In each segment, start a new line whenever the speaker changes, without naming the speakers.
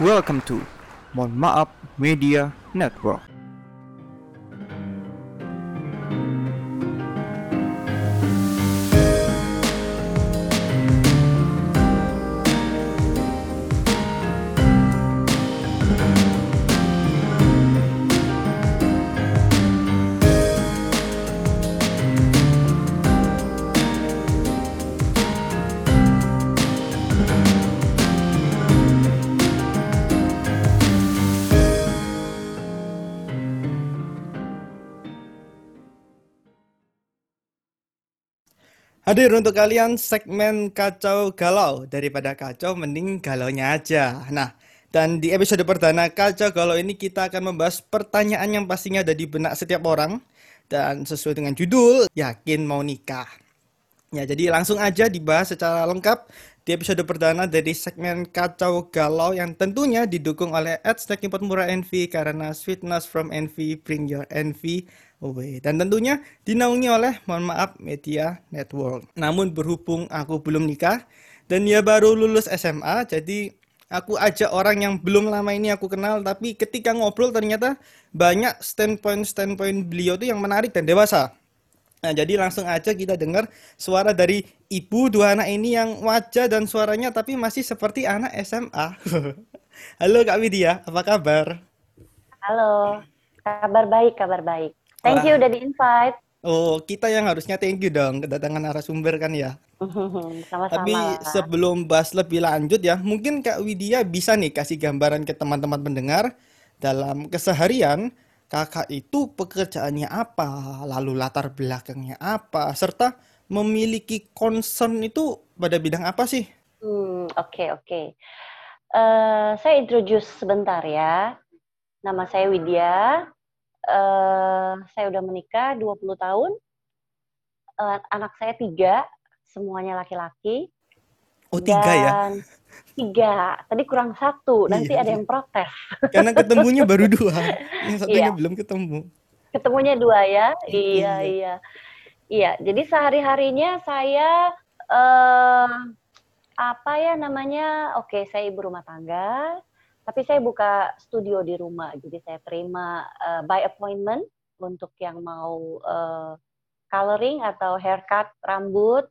Welcome to Mohon Maaf Media Network.
Hadir untuk kalian segmen kacau galau daripada kacau mending galaunya aja. Nah, dan di episode perdana kacau galau ini kita akan membahas pertanyaan yang pastinya ada di benak setiap orang dan sesuai dengan judul yakin mau nikah. Ya, jadi langsung aja dibahas secara lengkap di episode perdana dari segmen Kacau Galau yang tentunya didukung oleh Import Murah Envy karena sweetness from Envy bring your envy away. Dan tentunya dinaungi oleh mohon maaf Media Network. Namun berhubung aku belum nikah dan dia baru lulus SMA jadi aku ajak orang yang belum lama ini aku kenal tapi ketika ngobrol ternyata banyak standpoint-standpoint beliau tuh yang menarik dan dewasa. Nah, jadi langsung aja kita dengar suara dari ibu dua anak ini yang wajah dan suaranya tapi masih seperti anak SMA. Halo Kak Widya, apa kabar?
Halo, kabar baik, kabar baik. Thank you udah di-invite.
Oh, kita yang harusnya thank you dong kedatangan narasumber kan ya.
Sama-sama
Tapi sebelum bahas lebih lanjut ya, mungkin Kak Widya bisa nih kasih gambaran ke teman-teman pendengar dalam keseharian kakak itu pekerjaannya apa, lalu latar belakangnya apa, serta memiliki concern itu pada bidang apa sih?
Hmm, oke, oke. Eh, saya introduce sebentar ya. Nama saya Widya. Eh, saya udah menikah 20 tahun. Eh, anak saya tiga, semuanya laki-laki.
Oh, tiga ya?
Dan tiga. Tadi kurang satu. Nanti
Iya,
ada
iya.
yang protes.
Karena ketemunya baru dua, yang satunya
Iya.
belum ketemu.
Ketemunya dua ya? Iya,
Iya.
iya. Iya, jadi sehari-harinya saya eh apa ya namanya? Oke, saya ibu rumah tangga, tapi saya buka studio di rumah. Jadi saya terima eh, by appointment untuk yang mau eh, coloring atau haircut rambut.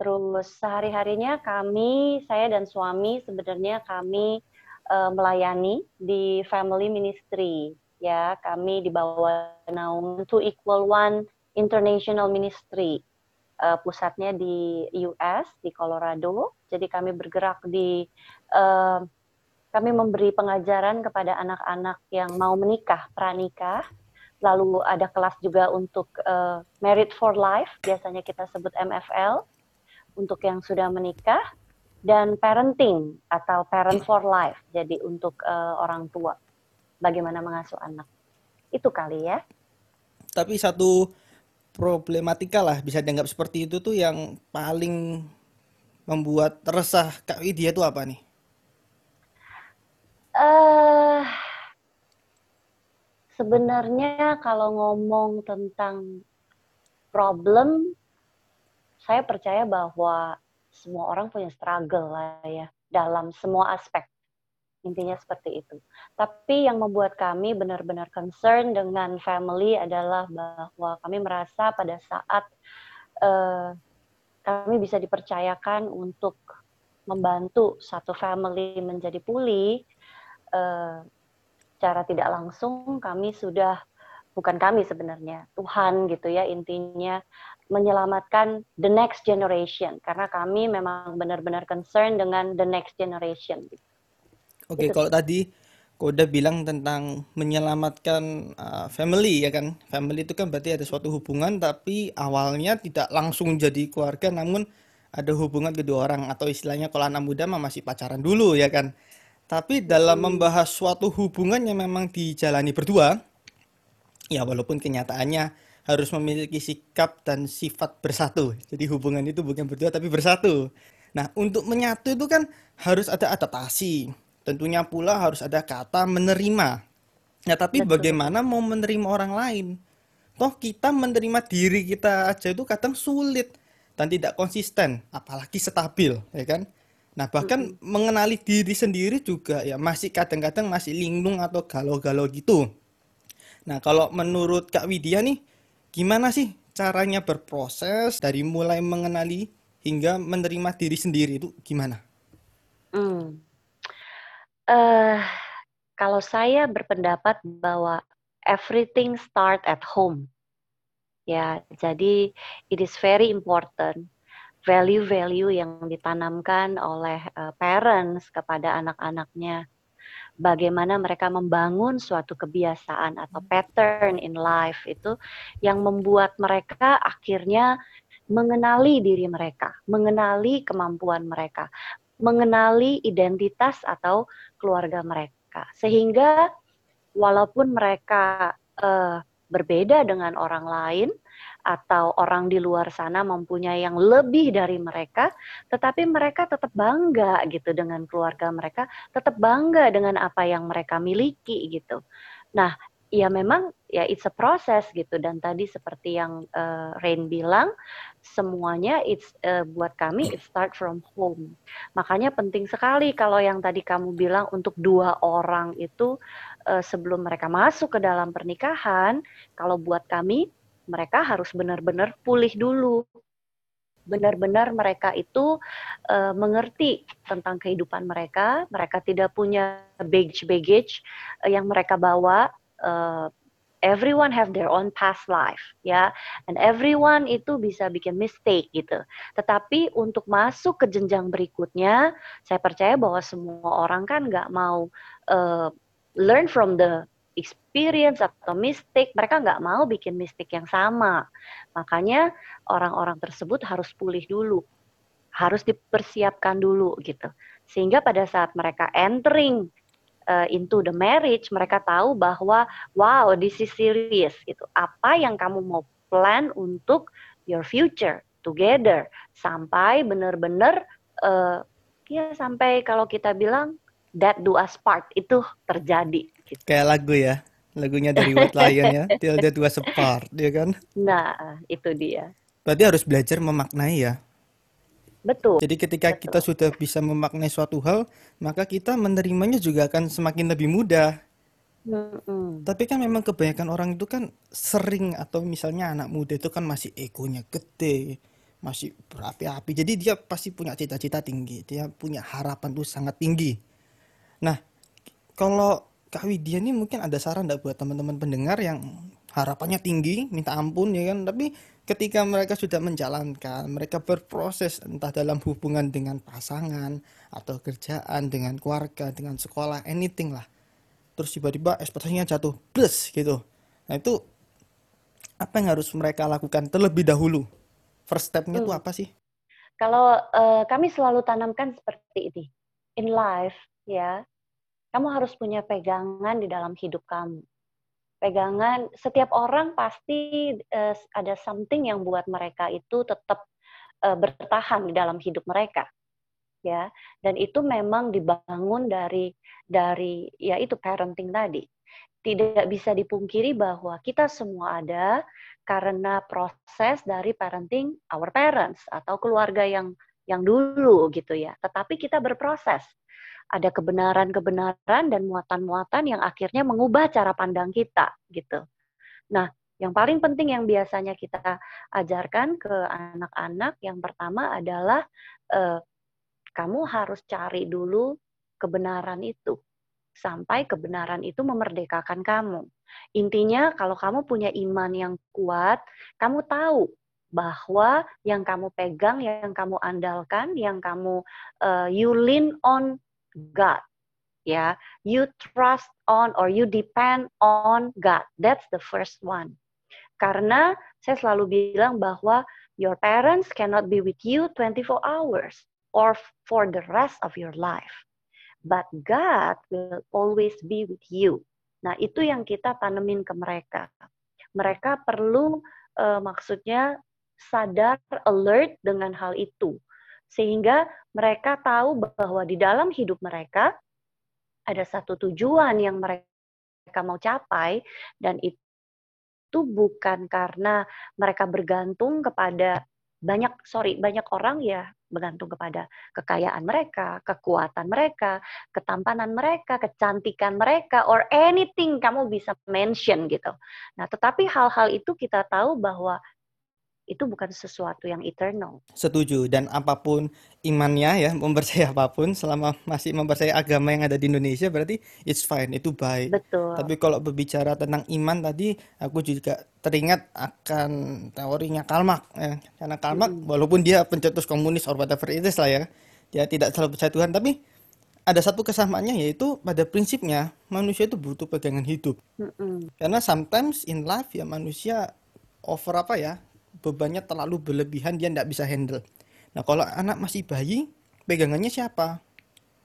Terus sehari-harinya kami, saya dan suami sebenarnya kami eh, melayani di family ministry ya kami di bawah naungan Two Equal One International Ministry Eh, pusatnya di US di Colorado jadi kami bergerak di eh, kami memberi pengajaran kepada anak-anak yang mau menikah pranikah lalu ada kelas juga untuk eh, Married for Life biasanya kita sebut MFL untuk yang sudah menikah dan parenting atau parent for life jadi untuk eh, orang tua bagaimana mengasuh anak. Itu kali ya.
Tapi satu problematika lah bisa dianggap seperti itu tuh yang paling membuat resah Kak Widya itu apa nih?
eh sebenarnya kalau ngomong tentang problem, saya percaya bahwa semua orang punya struggle lah ya dalam semua aspek. Intinya seperti itu. Tapi yang membuat kami benar-benar concern dengan family adalah bahwa kami merasa pada saat eh, kami bisa dipercayakan untuk membantu satu family menjadi pulih, eh, secara tidak langsung kami sudah bukan kami sebenarnya Tuhan gitu ya intinya menyelamatkan the next generation karena kami memang benar-benar concern dengan the next generation.
Oke,
Itu
kalau tadi udah bilang tentang menyelamatkan uh, family ya kan. Family itu kan berarti ada suatu hubungan tapi awalnya tidak langsung jadi keluarga namun ada hubungan kedua orang atau istilahnya kalau anak muda mah masih pacaran dulu ya kan. Tapi dalam membahas suatu hubungan yang memang dijalani berdua, ya walaupun kenyataannya harus memiliki sikap dan sifat bersatu. Jadi hubungan itu bukan berdua tapi bersatu. Nah, untuk menyatu itu kan harus ada adaptasi. Tentunya pula harus ada kata menerima. Nah, tapi
Betul.
bagaimana mau menerima orang lain? Toh kita menerima diri kita aja itu kadang sulit dan tidak konsisten, apalagi stabil, ya kan? Nah, bahkan mengenali diri sendiri juga ya masih kadang-kadang masih linglung atau galau-galau gitu. Nah, kalau menurut Kak Widya nih, gimana sih caranya berproses dari mulai mengenali hingga menerima diri sendiri itu gimana?
Hmm. Eh, kalau saya berpendapat bahwa everything start at home. Ya, jadi it is very important value-value yang ditanamkan oleh uh, parents kepada anak-anaknya. Bagaimana mereka membangun suatu kebiasaan atau pattern in life itu yang membuat mereka akhirnya mengenali diri mereka, mengenali kemampuan mereka, mengenali identitas atau keluarga mereka. Sehingga walaupun mereka uh, berbeda dengan orang lain, atau orang di luar sana mempunyai yang lebih dari mereka, tetapi mereka tetap bangga gitu dengan keluarga mereka, tetap bangga dengan apa yang mereka miliki gitu. Nah, ya memang ya it's a process gitu dan tadi seperti yang uh, Rain bilang semuanya it's uh, buat kami it start from home makanya penting sekali kalau yang tadi kamu bilang untuk dua orang itu uh, sebelum mereka masuk ke dalam pernikahan kalau buat kami mereka harus benar-benar pulih dulu. Benar-benar mereka itu uh, mengerti tentang kehidupan mereka, mereka tidak punya baggage-baggage uh, yang mereka bawa. Uh, everyone have their own past life ya and everyone itu bisa bikin mistake gitu tetapi untuk masuk ke jenjang berikutnya saya percaya bahwa semua orang kan nggak mau uh, learn from the experience atau mistik, mereka nggak mau bikin mistik yang sama. Makanya orang-orang tersebut harus pulih dulu, harus dipersiapkan dulu gitu. Sehingga pada saat mereka entering uh, into the marriage, mereka tahu bahwa wow, this is serious gitu. Apa yang kamu mau plan untuk your future together sampai benar-benar uh, ya sampai kalau kita bilang that do us part itu terjadi
Gitu. Kayak lagu ya, lagunya dari White Lion ya, Till Death Was Apart, ya kan?
Nah, itu dia.
Berarti harus belajar memaknai ya.
Betul.
Jadi ketika Betul. kita sudah bisa memaknai suatu hal, maka kita menerimanya juga akan semakin lebih mudah. Mm-hmm. Tapi kan memang kebanyakan orang itu kan sering atau misalnya anak muda itu kan masih egonya gede, masih berapi-api. Jadi dia pasti punya cita-cita tinggi, dia punya harapan tuh sangat tinggi. Nah, kalau Kak Widya ini mungkin ada saran enggak buat teman-teman pendengar yang harapannya tinggi, minta ampun ya kan, tapi ketika mereka sudah menjalankan, mereka berproses entah dalam hubungan dengan pasangan atau kerjaan, dengan keluarga, dengan sekolah, anything lah. Terus tiba-tiba ekspektasinya jatuh, plus gitu. Nah itu apa yang harus mereka lakukan terlebih dahulu? First step-nya itu hmm. apa sih?
Kalau uh, kami selalu tanamkan seperti ini. In life, ya, kamu harus punya pegangan di dalam hidup kamu. Pegangan, setiap orang pasti uh, ada something yang buat mereka itu tetap uh, bertahan di dalam hidup mereka. Ya, dan itu memang dibangun dari dari ya itu parenting tadi. Tidak bisa dipungkiri bahwa kita semua ada karena proses dari parenting our parents atau keluarga yang yang dulu gitu ya. Tetapi kita berproses ada kebenaran-kebenaran dan muatan-muatan yang akhirnya mengubah cara pandang kita gitu. Nah, yang paling penting yang biasanya kita ajarkan ke anak-anak yang pertama adalah eh, kamu harus cari dulu kebenaran itu sampai kebenaran itu memerdekakan kamu. Intinya kalau kamu punya iman yang kuat, kamu tahu bahwa yang kamu pegang, yang kamu andalkan, yang kamu uh, you lean on God. Ya, you trust on or you depend on God. That's the first one. Karena saya selalu bilang bahwa your parents cannot be with you 24 hours or for the rest of your life. But God will always be with you. Nah, itu yang kita tanemin ke mereka. Mereka perlu uh, maksudnya sadar, alert dengan hal itu sehingga mereka tahu bahwa di dalam hidup mereka ada satu tujuan yang mereka mau capai dan itu bukan karena mereka bergantung kepada banyak sorry banyak orang ya bergantung kepada kekayaan mereka, kekuatan mereka, ketampanan mereka, kecantikan mereka, or anything kamu bisa mention gitu. Nah, tetapi hal-hal itu kita tahu bahwa itu bukan sesuatu yang eternal.
Setuju dan apa pun imannya ya mempercayai apa pun selama masih mempercayai agama yang ada di Indonesia berarti it's fine itu baik.
Betul.
Tapi kalau berbicara tentang iman tadi aku juga teringat akan teorinya Karl Marx ya. Karena Karl Marx
Mm.
walaupun dia pencetus komunis or whatever it is lah ya. Dia tidak selalu percaya Tuhan tapi ada satu kesamaannya yaitu pada prinsipnya manusia itu butuh pegangan hidup.
Mm-mm.
Karena sometimes in life ya manusia over apa ya bebannya terlalu berlebihan dia tidak bisa handle. Nah kalau anak masih bayi pegangannya siapa?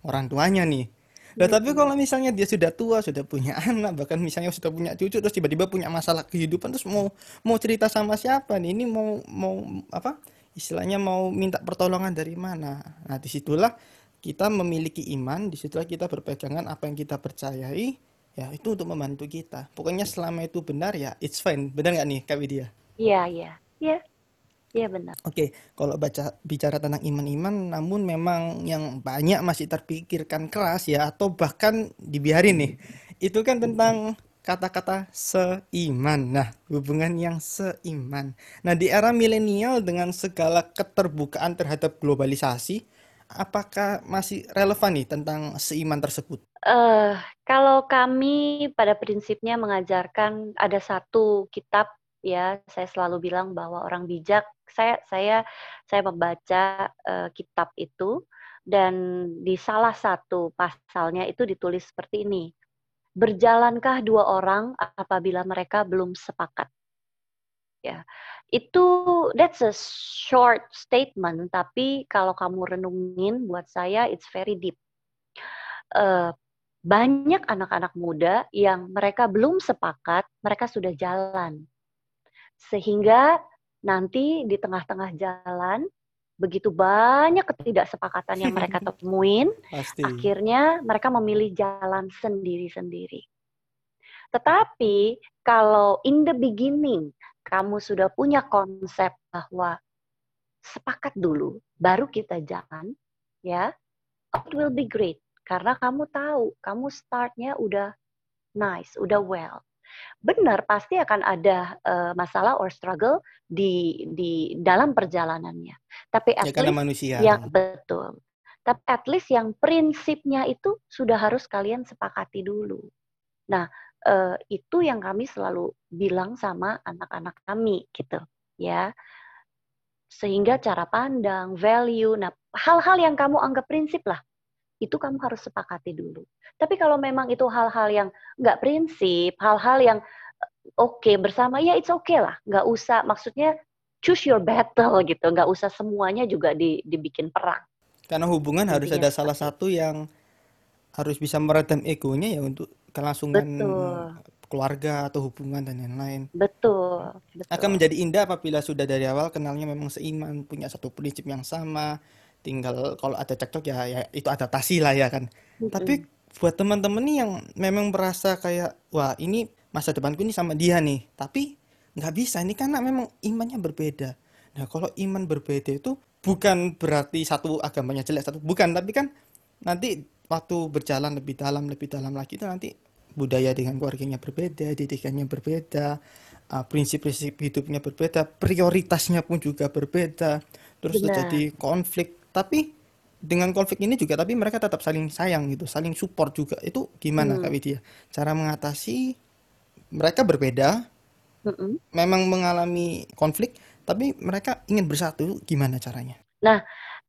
Orang tuanya nih. Nah tapi kalau misalnya dia sudah tua, sudah punya anak, bahkan misalnya sudah punya cucu, terus tiba-tiba punya masalah kehidupan, terus mau mau cerita sama siapa nih? Ini mau mau apa? Istilahnya mau minta pertolongan dari mana? Nah di situlah kita memiliki iman, di situlah kita berpegangan apa yang kita percayai, ya itu untuk membantu kita. Pokoknya selama itu benar ya, it's fine. Benar nggak nih Kak Widya?
Iya, iya. Iya. Iya benar.
Oke, kalau baca bicara tentang iman-iman, namun memang yang banyak masih terpikirkan keras ya, atau bahkan dibiarin nih. Itu kan tentang kata-kata seiman. Nah, hubungan yang seiman. Nah, di era milenial dengan segala keterbukaan terhadap globalisasi, apakah masih relevan nih tentang seiman tersebut?
Eh, kalau kami pada prinsipnya mengajarkan ada satu kitab ya, saya selalu bilang bahwa orang bijak, saya saya saya membaca eh, kitab itu dan di salah satu pasalnya itu ditulis seperti ini. Berjalankah dua orang apabila mereka belum sepakat? Ya. Itu that's a short statement tapi kalau kamu renungin buat saya it's very deep. Eh, banyak anak-anak muda yang mereka belum sepakat, mereka sudah jalan. Sehingga nanti di tengah-tengah jalan, begitu banyak ketidaksepakatan yang mereka temuin,
Pasti.
akhirnya mereka memilih jalan sendiri-sendiri. Tetapi kalau in the beginning kamu sudah punya konsep bahwa sepakat dulu, baru kita jalan, ya, it will be great. Karena kamu tahu, kamu startnya udah nice, udah well. Benar, pasti akan ada uh, masalah or struggle di di dalam perjalanannya. Tapi at
Ya karena
least
manusia.
yang betul. Tapi at least yang prinsipnya itu sudah harus kalian sepakati dulu. Nah, uh, itu yang kami selalu bilang sama anak-anak kami gitu, ya. Sehingga cara pandang, value, nah hal-hal yang kamu anggap prinsip lah, itu kamu harus sepakati dulu. Tapi kalau memang itu hal-hal yang nggak prinsip, hal-hal yang oke okay, bersama, ya it's okay lah. Nggak usah, maksudnya choose your battle gitu. Nggak usah semuanya juga di, dibikin perang.
Karena hubungan harus
Intinya
ada salah satu yang harus bisa meredam egonya ya untuk kelangsungan
Betul,
keluarga atau hubungan dan lain-lain.
betul,
Akan
betul.
menjadi indah apabila sudah dari awal kenalnya memang seiman, punya satu prinsip yang sama. Tinggal kalau ada cekcok ya, ya itu adaptasi lah ya kan. Tapi
Mm-mm.
buat teman-teman nih yang memang merasa kayak wah ini masa depanku ini sama dia nih, tapi nggak bisa ini karena memang imannya berbeda. Nah kalau iman berbeda itu bukan berarti satu agamanya jelek satu bukan, tapi kan nanti waktu berjalan lebih dalam lebih dalam lagi itu nanti budaya dengan keluarganya berbeda, didikannya berbeda, uh, prinsip-prinsip hidupnya berbeda, prioritasnya pun juga berbeda, terus
Benar.
terjadi konflik. Tapi dengan konflik ini juga tapi mereka tetap saling sayang gitu, saling support juga. Itu gimana Kak
Hmm.
Widya? Cara mengatasi mereka berbeda,
Mm-mm.
memang mengalami konflik, tapi mereka ingin bersatu, gimana caranya?
Nah,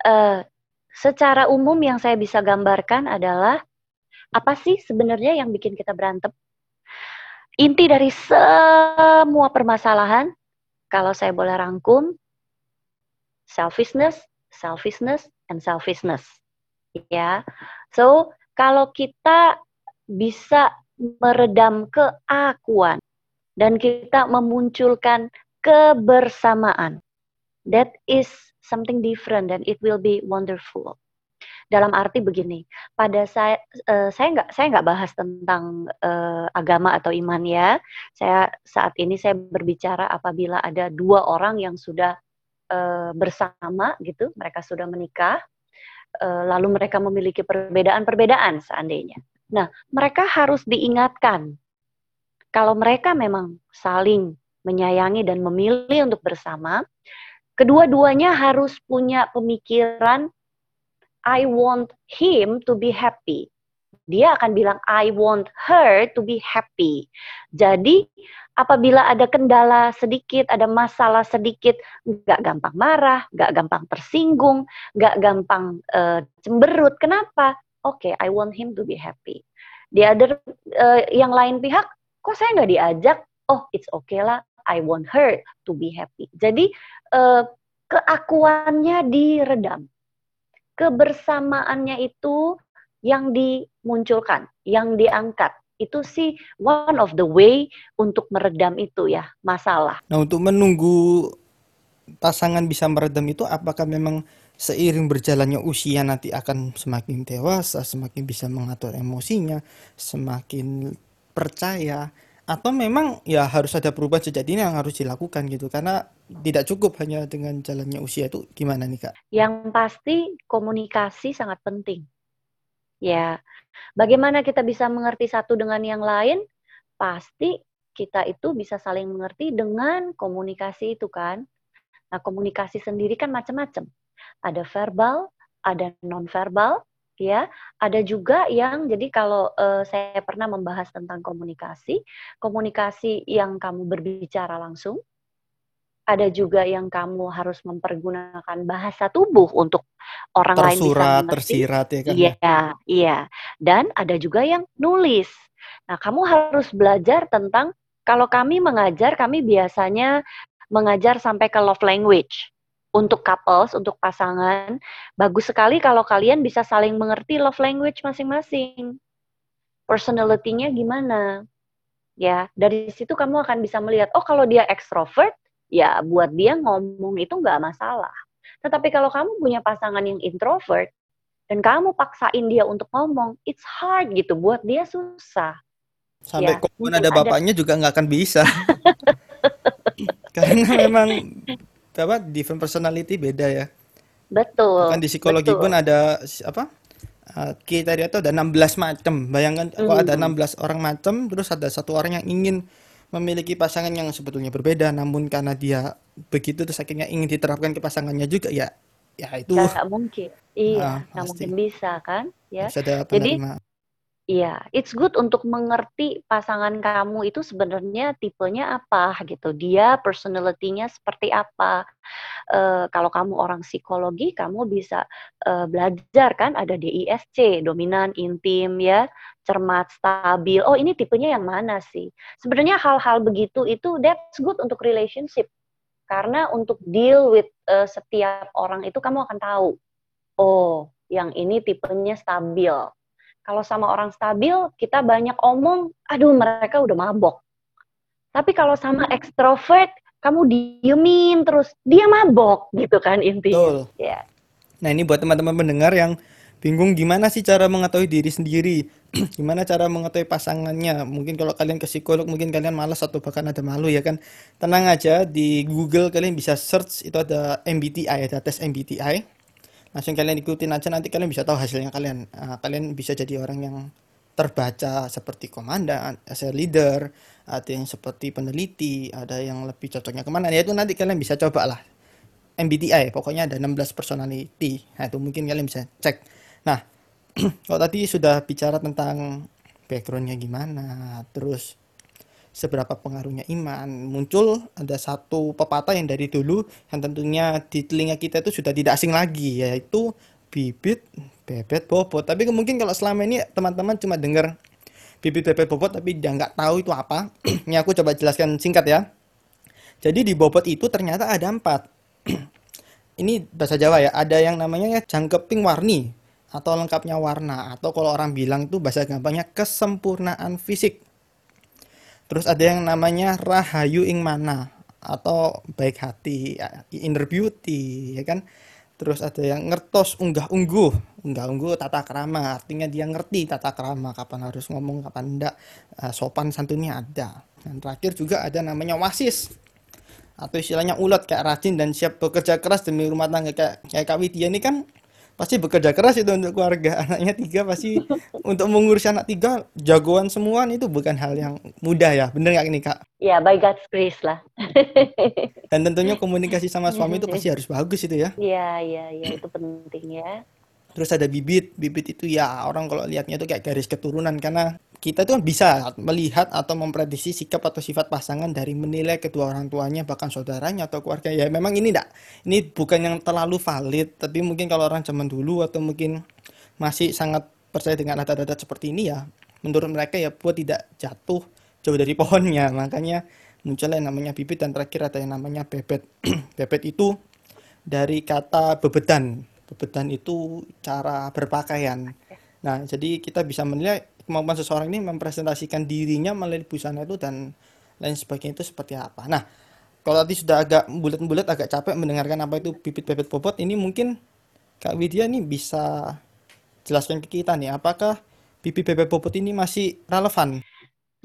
eh, secara umum yang saya bisa gambarkan adalah apa sih sebenarnya yang bikin kita berantem? Inti dari semua permasalahan, kalau saya boleh rangkum, selfishness, selfishness, and selfishness. Ya, so kalau kita bisa meredam keakuan dan kita memunculkan kebersamaan, that is something different and it will be wonderful. Dalam arti begini, pada saya uh, saya nggak saya nggak bahas tentang uh, agama atau iman ya. Saya saat ini saya berbicara apabila ada dua orang yang sudah uh, bersama gitu, mereka sudah menikah, uh, lalu mereka memiliki perbedaan-perbedaan seandainya. Nah, mereka harus diingatkan kalau mereka memang saling menyayangi dan memilih untuk bersama, kedua-duanya harus punya pemikiran I want him to be happy. Dia akan bilang I want her to be happy. Jadi apabila ada kendala sedikit, ada masalah sedikit, nggak gampang marah, nggak gampang tersinggung, nggak gampang uh, cemberut. Kenapa? Oke, okay, I want him to be happy. Di other uh, yang lain pihak, kok saya nggak diajak? Oh, it's okay lah. I want her to be happy. Jadi uh, keakuannya diredam, kebersamaannya itu yang dimunculkan, yang diangkat. Itu sih one of the way untuk meredam itu ya, masalah.
Nah, untuk menunggu pasangan bisa meredam itu apakah memang seiring berjalannya usia nanti akan semakin dewasa, semakin bisa mengatur emosinya, semakin percaya atau memang ya harus ada perubahan sejak ini yang harus dilakukan gitu karena tidak cukup hanya dengan jalannya usia itu gimana nih kak?
Yang pasti komunikasi sangat penting. Ya, bagaimana kita bisa mengerti satu dengan yang lain? Pasti kita itu bisa saling mengerti dengan komunikasi itu kan. Nah, komunikasi sendiri kan macam-macam. Ada verbal, ada non-verbal, ya. Ada juga yang jadi kalau uh, saya pernah membahas tentang komunikasi, komunikasi yang kamu berbicara langsung, ada juga yang kamu harus mempergunakan bahasa tubuh untuk orang
tersurat,
lain bisa mengerti.
tersirat ya kan?
Iya, iya. Dan ada juga yang nulis. Nah, kamu harus belajar tentang kalau kami mengajar, kami biasanya mengajar sampai ke love language. Untuk couples, untuk pasangan, bagus sekali kalau kalian bisa saling mengerti love language masing-masing. Personality-nya gimana? Ya, dari situ kamu akan bisa melihat, oh kalau dia extrovert, ya buat dia ngomong itu nggak masalah. Tetapi kalau kamu punya pasangan yang introvert dan kamu paksain dia untuk ngomong, it's hard gitu buat dia susah.
Sampai ya, pun ada bapaknya ada... juga nggak akan bisa. Karena memang apa different personality beda ya.
Betul.
Kan di psikologi betul. pun ada apa? Kita tadi itu ada 16 macam. Bayangkan mm. kalau ada 16 hmm. orang macam terus ada satu orang yang ingin memiliki pasangan yang sebetulnya berbeda namun karena dia begitu terus akhirnya ingin diterapkan ke pasangannya juga ya ya itu.
Nggak mungkin. Iya nggak mungkin bisa kan? Ya. Jadi Iya, it's good untuk mengerti pasangan kamu itu sebenarnya tipenya apa gitu. Dia personality-nya seperti apa. Uh, kalau kamu orang psikologi, kamu bisa uh, belajar kan ada DISC, dominan, intim ya, cermat, stabil. Oh, ini tipenya yang mana sih? Sebenarnya hal-hal begitu itu that's good untuk relationship. Karena untuk deal with uh, setiap orang itu kamu akan tahu. Oh, yang ini tipenya stabil kalau sama orang stabil, kita banyak omong, aduh mereka udah mabok. Tapi kalau sama ekstrovert, kamu diemin terus, dia mabok gitu kan intinya. Betul.
Ya. Nah ini buat teman-teman pendengar yang bingung gimana sih cara mengetahui diri sendiri, gimana cara mengetahui pasangannya. Mungkin kalau kalian ke psikolog, mungkin kalian malas atau bahkan ada malu ya kan. Tenang aja di Google kalian bisa search itu ada MBTI, ada tes MBTI langsung kalian ikutin aja nanti kalian bisa tahu hasilnya kalian uh, kalian bisa jadi orang yang terbaca seperti komandan, as a leader, ada yang seperti peneliti, ada yang lebih cocoknya ke mana ya itu nanti kalian bisa coba lah MBTI pokoknya ada 16 personality nah itu mungkin kalian bisa cek nah kalau tadi sudah bicara tentang backgroundnya gimana terus seberapa pengaruhnya iman. Muncul ada satu pepatah yang dari dulu yang tentunya di telinga kita itu sudah tidak asing lagi yaitu bibit bebet bobot. Tapi mungkin kalau selama ini teman-teman cuma dengar bibit bebet bobot tapi dia nggak tahu itu apa. ini aku coba jelaskan singkat ya. Jadi di bobot itu ternyata ada empat. ini bahasa Jawa ya. Ada yang namanya jangkeping warni atau lengkapnya warna atau kalau orang bilang itu bahasa gampangnya kesempurnaan fisik Terus ada yang namanya rahayu ing mana atau baik hati, inner beauty, ya kan? Terus ada yang ngertos unggah ungguh, unggah ungguh tata krama, artinya dia ngerti tata krama, kapan harus ngomong, kapan enggak, uh, sopan santunnya ada. Dan terakhir juga ada namanya wasis. atau istilahnya ulet kayak rajin dan siap bekerja keras demi rumah tangga kayak kayak Kak Widya ini kan pasti bekerja keras itu untuk keluarga. Anaknya tiga pasti untuk mengurus anak tiga jagoan semua itu bukan hal yang mudah ya. Bener nggak ini kak?
Ya, by God's grace lah.
dan tentunya komunikasi sama suami itu pasti harus bagus itu ya.
Iya, iya, iya, itu penting ya.
terus ada bibit. Bibit itu ya orang kalau lihatnya itu kayak garis keturunan karena kita tuh bisa melihat atau memprediksi sikap atau sifat pasangan dari menilai kedua orang tuanya bahkan saudaranya atau keluarga. Ya memang ini enggak. Ini bukan yang terlalu valid tapi mungkin kalau orang zaman dulu atau mungkin masih sangat percaya dengan data-data seperti ini ya menurut mereka ya buat tidak jatuh jauh dari pohonnya. Makanya munculnya yang namanya bibit dan terakhir ada yang namanya bebet. Bebet itu dari kata bebedan. Bebedan itu cara berpakaian. Nah jadi kita bisa menilai kemampuan seseorang ini mempresentasikan dirinya melalui busana itu dan lain sebagainya itu seperti apa nah kalau tadi sudah agak bulat-bulat agak capek mendengarkan apa itu bibit bebet bobot ini mungkin Kak Widya nih bisa jelaskan ke kita nih apakah bibit bebet bobot ini masih relevan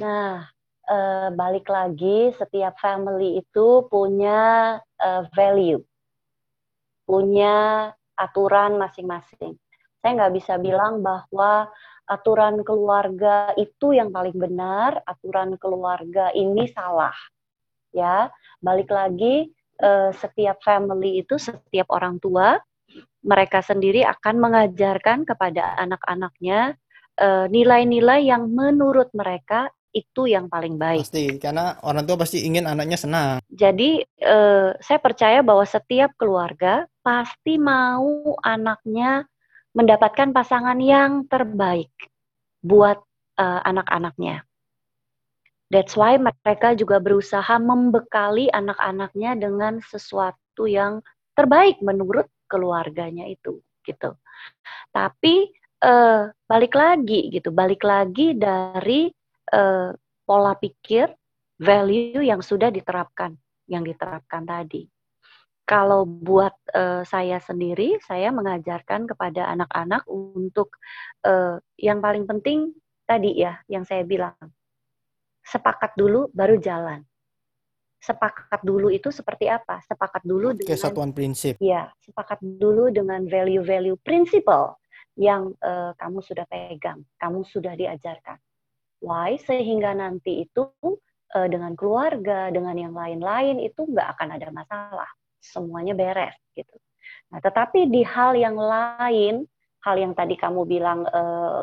Nah, eh, balik lagi, setiap family itu punya eh, value, punya aturan masing-masing. Saya nggak bisa bilang bahwa aturan keluarga itu yang paling benar, aturan keluarga ini salah. Ya, balik lagi, eh, setiap family itu, setiap orang tua, mereka sendiri akan mengajarkan kepada anak-anaknya eh, nilai-nilai yang menurut mereka itu yang paling baik.
pasti karena orang tua pasti ingin anaknya senang
Jadi eh, saya percaya bahwa setiap keluarga pasti mau anaknya mendapatkan pasangan yang terbaik buat eh, anak-anaknya. That's why mereka juga berusaha membekali anak-anaknya dengan sesuatu yang terbaik menurut keluarganya itu, gitu. Tapi eh, balik lagi gitu, balik lagi dari eh, pola pikir, value yang sudah diterapkan, yang diterapkan tadi. Kalau buat eh, saya sendiri, saya mengajarkan kepada anak-anak untuk eh, yang paling penting tadi ya, yang saya bilang, sepakat dulu baru jalan. Sepakat dulu itu seperti apa? Sepakat dulu dengan
kesatuan prinsip
Ya, sepakat dulu dengan value-value prinsipal yang eh, kamu sudah pegang, kamu sudah diajarkan. Why? Sehingga nanti itu eh, dengan keluarga, dengan yang lain-lain itu nggak akan ada masalah. Semuanya beres gitu. Nah, tetapi di hal yang lain, hal yang tadi kamu bilang eh,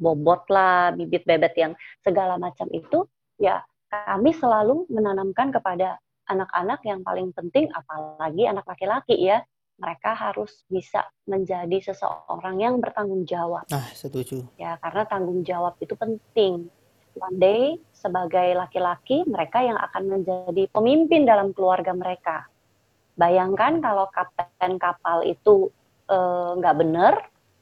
bobot lah, bibit bebet yang segala macam itu, ya kami selalu menanamkan kepada anak-anak yang paling penting, apalagi anak laki-laki ya, mereka harus bisa menjadi seseorang yang bertanggung jawab.
nah setuju
Ya, karena tanggung jawab itu penting. One day, sebagai laki-laki, mereka yang akan menjadi pemimpin dalam keluarga mereka. Bayangkan kalau kapten kapal itu eh, nggak bener,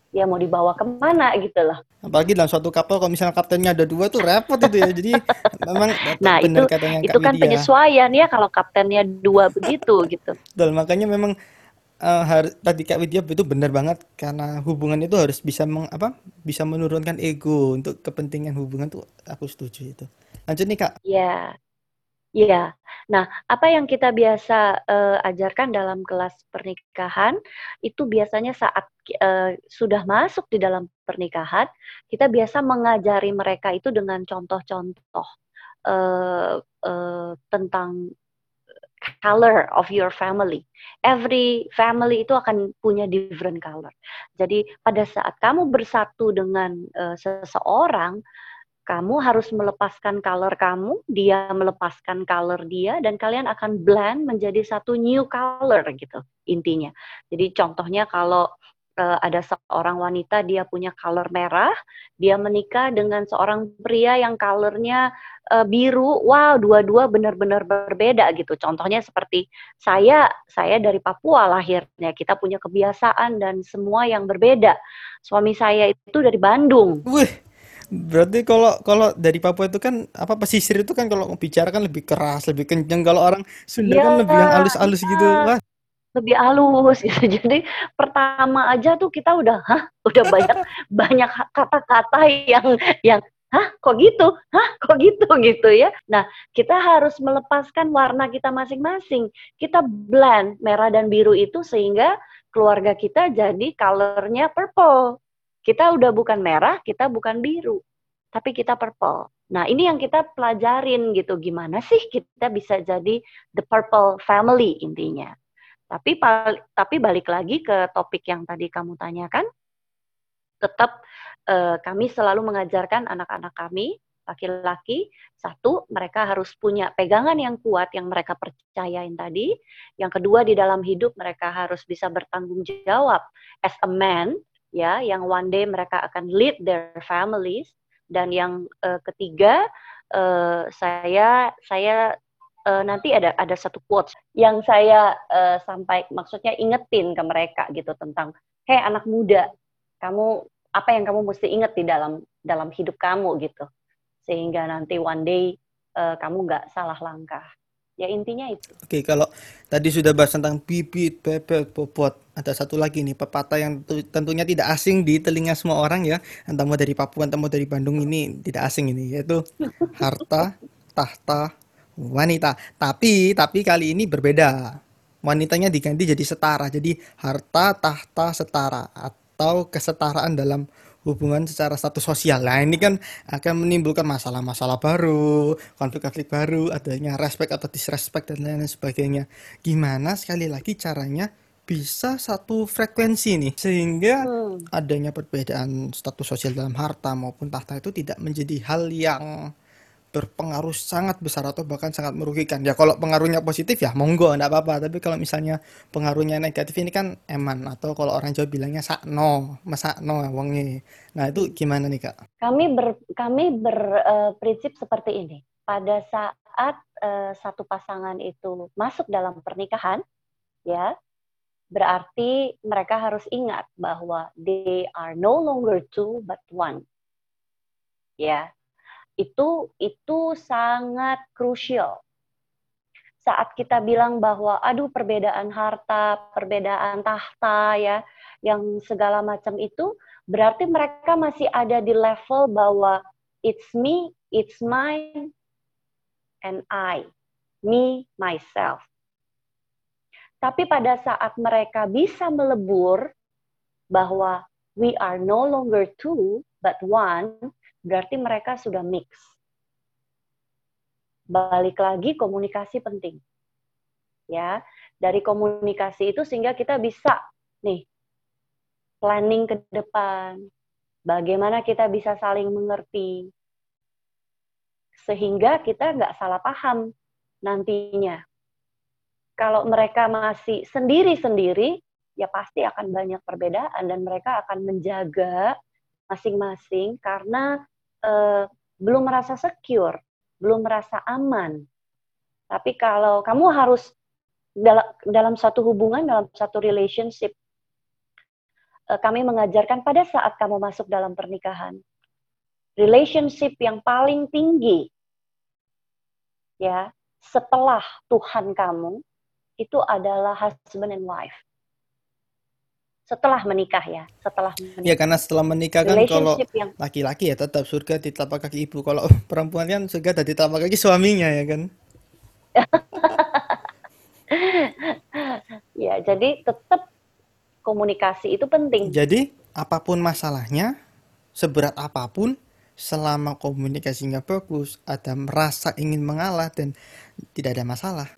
ya mau dibawa ke mana gitu loh.
apalagi dalam suatu kapal kalau misalnya kaptennya ada dua tuh repot itu ya jadi memang
Nah,
benar
itu
katanya
itu
Kak
kan
Widya
penyesuaian ya kalau kaptennya dua begitu gitu.
Betul, makanya memang har- tadi Kak Widya itu benar banget. Karena hubungan itu harus bisa meng, apa bisa menurunkan ego untuk kepentingan hubungan tuh aku setuju itu. Lanjut nih Kak.
Ya, ya. Nah, apa yang kita biasa eh, ajarkan dalam kelas pernikahan itu biasanya saat eh, sudah masuk di dalam pernikahan, kita biasa mengajari mereka itu dengan contoh-contoh eh, eh, tentang color of your family. Every family itu akan punya different color. Jadi pada saat kamu bersatu dengan eh, seseorang, kamu harus melepaskan color kamu, dia melepaskan color dia, dan kalian akan blend menjadi satu new color gitu intinya. Jadi contohnya kalau eh, ada seorang wanita dia punya color merah, dia menikah dengan seorang pria yang colornya eh, biru, wow dua-dua benar-benar berbeda gitu. Contohnya seperti saya, saya dari Papua lahirnya, kita punya kebiasaan dan semua yang berbeda. Suami saya itu dari Bandung.
Wih, berarti kalau kalau dari Papua itu kan apa pesisir itu kan kalau bicara kan lebih keras, lebih kencang. Kalau orang Sunda
Iya,
kan lebih yang halus-halus gitu.
iya.
Wah,
lebih halus gitu. Jadi pertama aja tuh kita udah hah, udah banyak banyak kata-kata yang yang hah kok gitu, hah kok gitu gitu ya. Nah kita harus melepaskan warna kita masing-masing. Kita blend merah dan biru itu sehingga keluarga kita jadi colornya purple. Kita udah bukan merah, kita bukan biru, tapi kita purple. Nah, ini yang kita pelajarin gitu, gimana sih kita bisa jadi the purple family intinya. Tapi tapi balik lagi ke topik yang tadi kamu tanyakan, tetap eh, kami selalu mengajarkan anak-anak kami laki-laki satu mereka harus punya pegangan yang kuat yang mereka percayain tadi. Yang kedua di dalam hidup mereka harus bisa bertanggung jawab as a man ya yang one day mereka akan lead their families. Dan yang uh, ketiga uh, saya saya uh, nanti ada ada satu quotes yang saya uh, sampai maksudnya ingetin ke mereka gitu tentang hey anak muda kamu apa yang kamu mesti inget di dalam dalam hidup kamu gitu. Sehingga nanti one day uh, kamu nggak salah langkah. Ya intinya itu.
Oke, kalau tadi sudah bahas tentang bibit, bebek, bobot, ada satu lagi nih pepatah yang tentunya tidak asing di telinga semua orang ya, entah mau dari Papua, entah mau dari Bandung ini tidak asing ini, yaitu harta, tahta, wanita. Tapi, tapi kali ini berbeda. Wanitanya diganti jadi setara, jadi harta, tahta, setara atau kesetaraan dalam hubungan secara status sosial. Nah, ini kan akan menimbulkan masalah-masalah baru, konflik-konflik baru, adanya respect atau disrespect dan lain-lain sebagainya. Gimana sekali lagi caranya bisa satu frekuensi nih sehingga hmm. adanya perbedaan status sosial dalam harta maupun tahta itu tidak menjadi hal yang berpengaruh sangat besar atau bahkan sangat merugikan. Ya kalau pengaruhnya positif ya monggo enggak apa-apa, tapi kalau misalnya pengaruhnya negatif ini kan eman atau kalau orang Jawa bilangnya sakno, mesakno wonge. Nah, itu gimana nih, Kak?
Kami ber kami berprinsip uh, seperti ini. Pada saat uh, satu pasangan itu masuk dalam pernikahan, ya, berarti mereka harus ingat bahwa they are no longer two but one. Ya, itu itu sangat krusial. Saat kita bilang bahwa aduh perbedaan harta, perbedaan tahta ya, yang segala macam itu berarti mereka masih ada di level bahwa it's me, it's mine and I, me myself. Tapi pada saat mereka bisa melebur bahwa we are no longer two but one, berarti mereka sudah mix. Balik lagi komunikasi penting. Ya, dari komunikasi itu sehingga kita bisa nih planning ke depan. Bagaimana kita bisa saling mengerti sehingga kita nggak salah paham nantinya. Kalau mereka masih sendiri-sendiri, ya pasti akan banyak perbedaan dan mereka akan menjaga masing-masing karena uh, belum merasa secure, belum merasa aman. Tapi kalau kamu harus dalam dalam satu hubungan, dalam satu relationship, uh, kami mengajarkan pada saat kamu masuk dalam pernikahan, relationship yang paling tinggi, ya setelah Tuhan kamu itu adalah husband and wife setelah menikah ya, setelah menikah.
Ya karena setelah menikah kan kalau laki-laki ya tetap surga di telapak kaki ibu. Kalau perempuan kan surga di telapak kaki suaminya ya kan.
ya, jadi tetap komunikasi itu penting.
Jadi apa pun masalahnya, seberat apa pun, selama komunikasinya bagus, ada merasa ingin mengalah dan tidak ada masalah.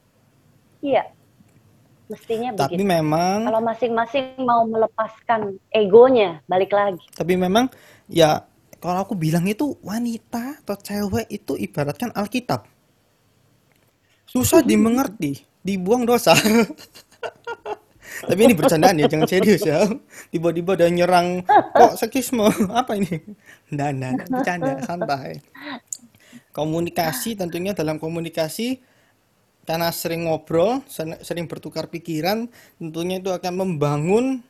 Iya, Mestinya
Tapi begitu. memang
kalau masing-masing mau melepaskan egonya, balik lagi.
Tapi memang ya kalau aku bilang itu wanita atau cewek itu ibaratkan Alkitab. Susah dimengerti, dibuang dosa. Tapi ini bercandaan ya, jangan serius ya. Tiba-tiba ada nyerang kok sekisme apa ini? Nah, nah, bercanda, santai. Komunikasi tentunya dalam komunikasi karena sering ngobrol, sering bertukar pikiran, tentunya itu akan membangun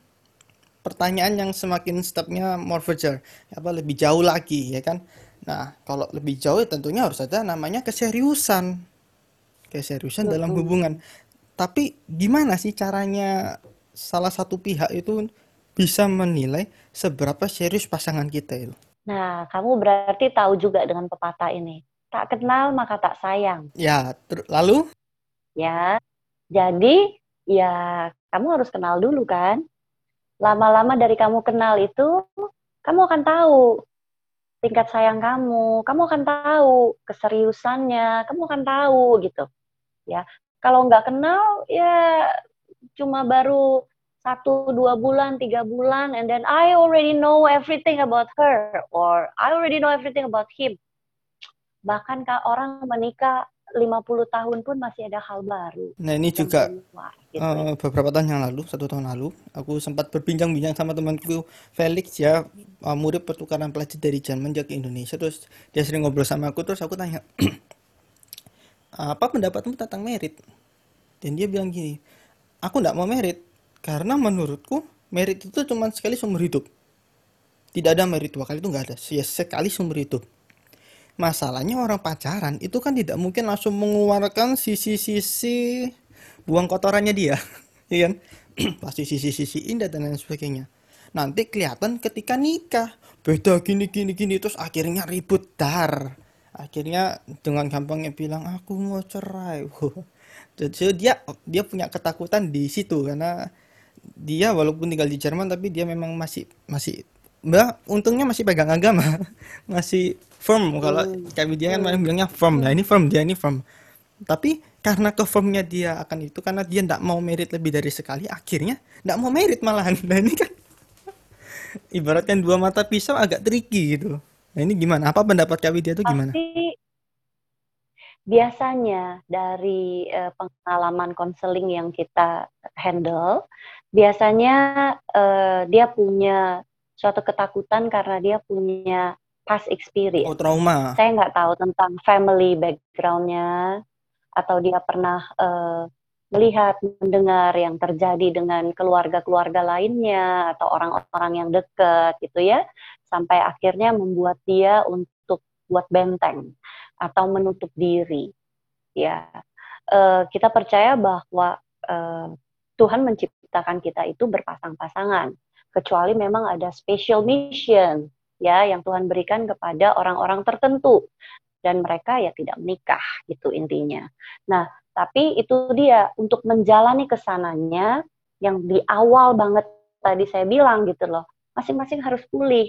pertanyaan yang semakin stepnya more further, apa lebih jauh lagi ya kan. Nah, kalau lebih jauh tentunya harus ada namanya keseriusan. Keseriusan Betul. dalam hubungan. Tapi gimana sih caranya salah satu pihak itu bisa menilai seberapa serius pasangan kita itu?
Nah, kamu berarti tahu juga dengan pepatah ini. Tak kenal maka tak sayang.
Ya, lalu?
Ya, jadi ya kamu harus kenal dulu kan. Lama-lama dari kamu kenal itu, kamu akan tahu tingkat sayang kamu, kamu akan tahu keseriusannya, kamu akan tahu gitu. Ya, kalau nggak kenal ya cuma baru satu dua bulan tiga bulan and then I already know everything about her or I already know everything about him bahkan orang menikah 50 tahun pun masih ada hal baru
Nah, ini juga
keluar gitu
eh, beberapa tahun yang lalu, satu tahun lalu, aku sempat berbincang-bincang sama temanku Felix ya, eh, murid pertukaran pelajar dari Jerman ke Indonesia, terus dia sering ngobrol sama aku, terus aku tanya, apa pendapatmu tentang merit? Dan dia bilang gini, aku nggak mau merit, karena menurutku merit itu cuma sekali seumur hidup. Tidak ada merit dua kali itu nggak ada, ya sekali seumur hidup. Masalahnya orang pacaran itu kan tidak mungkin langsung mengeluarkan sisi-sisi buang kotorannya dia, iya kan? Pasti sisi-sisi indah dan lain sebagainya. Nanti kelihatan ketika nikah, beda gini gini gini terus akhirnya ribut dar. Akhirnya dengan gampangnya bilang aku mau cerai. Jadi dia dia punya ketakutan di situ karena dia walaupun tinggal di Jerman tapi dia memang masih masih Mbak, untungnya masih pegang agama, masih firm. Kalau
Hmm,
kami dia kan
hmm,
bilangnya firm, nah ini firm dia ini firm. Tapi karena ke firmnya dia akan itu karena dia tidak mau merit lebih dari sekali, akhirnya tidak mau merit malahan. Nah ini kan ibaratkan dua mata pisau agak tricky gitu. Nah ini gimana? Apa pendapat Kak Widya itu gimana?
pasti biasanya dari eh, pengalaman konseling yang kita handle biasanya eh, dia punya suatu ketakutan karena dia punya past
Oh
experience
trauma.
saya nggak tahu tentang family backgroundnya atau dia pernah eh, melihat, mendengar yang terjadi dengan keluarga-keluarga lainnya atau orang-orang yang dekat gitu ya, sampai akhirnya membuat dia untuk buat benteng atau menutup diri. Ya, Eh, kita percaya bahwa eh, Tuhan menciptakan kita itu berpasang-pasangan, kecuali memang ada special mission ya yang Tuhan berikan kepada orang-orang tertentu dan mereka ya tidak menikah gitu intinya. Nah, tapi itu dia untuk menjalani ke sananya yang di awal banget tadi saya bilang gitu loh. Masing-masing harus pulih,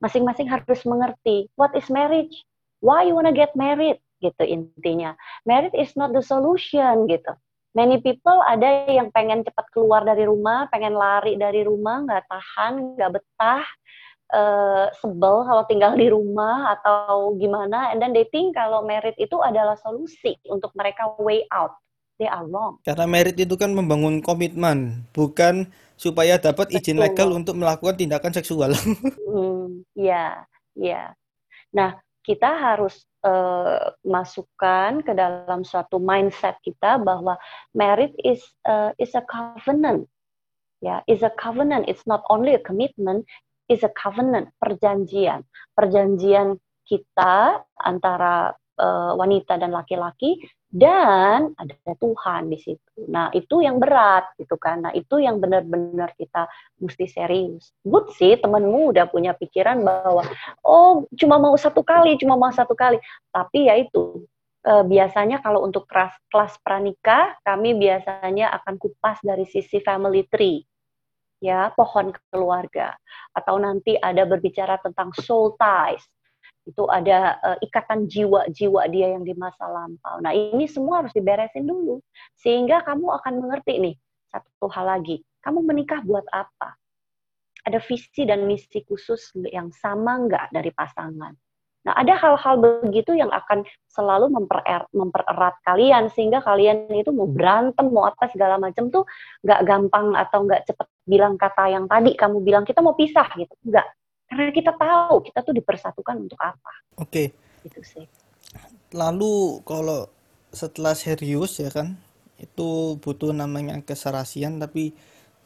masing-masing harus mengerti what is marriage, why you wanna get married gitu intinya. Marriage is not the solution gitu. Many people ada yang pengen cepat keluar dari rumah, pengen lari dari rumah, nggak tahan, nggak betah, eh, sebel kalau tinggal di rumah atau gimana, and then they think kalau merit itu adalah solusi untuk mereka way out. They are wrong.
Karena merit itu kan membangun komitmen, bukan supaya dapat izin legal
Betul.
untuk melakukan tindakan seksual.
Hmm, ya, ya. Nah, kita harus eh, masukkan ke dalam suatu mindset kita bahwa merit is eh, is a covenant, ya, is a covenant. It's not only a commitment, is a covenant, perjanjian, perjanjian kita antara eh, wanita dan laki-laki dan ada Tuhan di situ. Nah, itu yang berat gitu kan. Nah, itu yang benar-benar kita mesti serius. Good sih temenmu udah punya pikiran bahwa oh cuma mau satu kali, cuma mau satu kali. Tapi ya itu eh, biasanya kalau untuk kelas kelas pranikah kami biasanya akan kupas dari sisi family tree ya pohon keluarga atau nanti ada berbicara tentang soul ties itu ada uh, ikatan jiwa-jiwa dia yang di masa lampau. Nah, ini semua harus diberesin dulu sehingga kamu akan mengerti nih satu hal lagi. Kamu menikah buat apa? Ada visi dan misi khusus yang sama nggak dari pasangan? Nah, ada hal-hal begitu yang akan selalu memperer, mempererat kalian sehingga kalian itu mau berantem, mau apa segala macam tuh nggak gampang atau nggak cepet bilang kata yang tadi kamu bilang kita mau pisah gitu. Nggak. Karena kita tahu kita tuh dipersatukan untuk apa.
Oke,
Gitu sih.
lalu kalau setelah serius ya kan, itu butuh namanya keserasian, tapi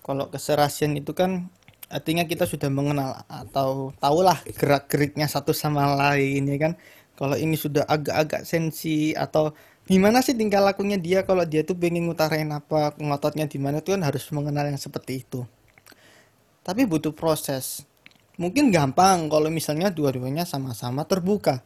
kalau keserasian itu kan artinya kita sudah mengenal atau tahulah gerak-geriknya satu sama lain ya kan. Kalau ini sudah agak-agak sensi atau gimana sih tingkah lakunya dia kalau dia tuh pengen ngutarain apa, ngototnya di mana itu kan harus mengenal yang seperti itu. Tapi butuh proses. mungkin gampang kalau misalnya dua-duanya sama-sama terbuka.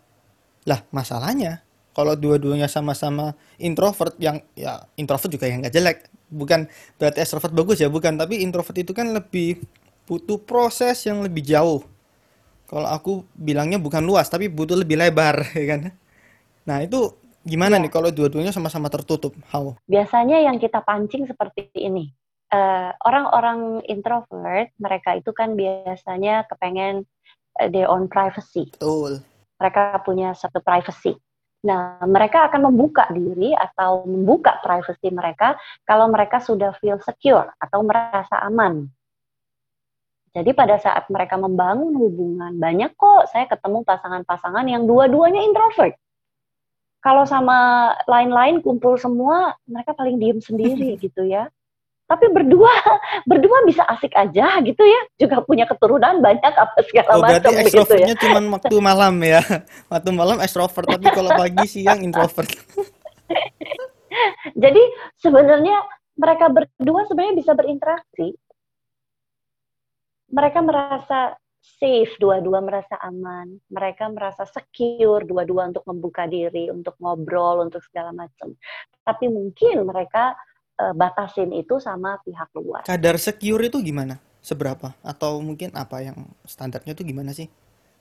Lah, masalahnya kalau dua-duanya sama-sama introvert yang ya introvert juga yang nggak jelek. Bukan berarti extrovert bagus ya, bukan. Tapi introvert itu kan lebih butuh proses yang lebih jauh. Kalau aku bilangnya bukan luas, tapi butuh lebih lebar, ya kan? Nah, itu gimana
Ya.
nih kalau dua-duanya sama-sama tertutup? How?
Biasanya yang kita pancing seperti ini. Eh, orang-orang introvert, mereka itu kan biasanya kepengen eh, their own privacy.
Betul.
Mereka punya satu privacy. Nah, mereka akan membuka diri atau membuka privacy mereka kalau mereka sudah feel secure atau merasa aman. Jadi pada saat mereka membangun hubungan, banyak kok saya ketemu pasangan-pasangan yang dua-duanya introvert. Kalau sama lain-lain kumpul semua, mereka paling diem sendiri gitu ya. Tapi berdua, berdua bisa asik aja gitu ya. Juga punya keturunan banyak apa segala
Oh,
macam gitu ya.
cuma waktu malam ya. Waktu malam ekstrovert, tapi kalau pagi siang introvert.
Jadi sebenarnya mereka berdua sebenarnya bisa berinteraksi. Mereka merasa safe, dua-dua merasa aman. Mereka merasa secure, dua-dua untuk membuka diri, untuk ngobrol, untuk segala macam. Tapi mungkin mereka eh, batasin itu sama pihak luar.
Kadar secure itu gimana? Seberapa? Atau mungkin apa yang standarnya itu gimana sih?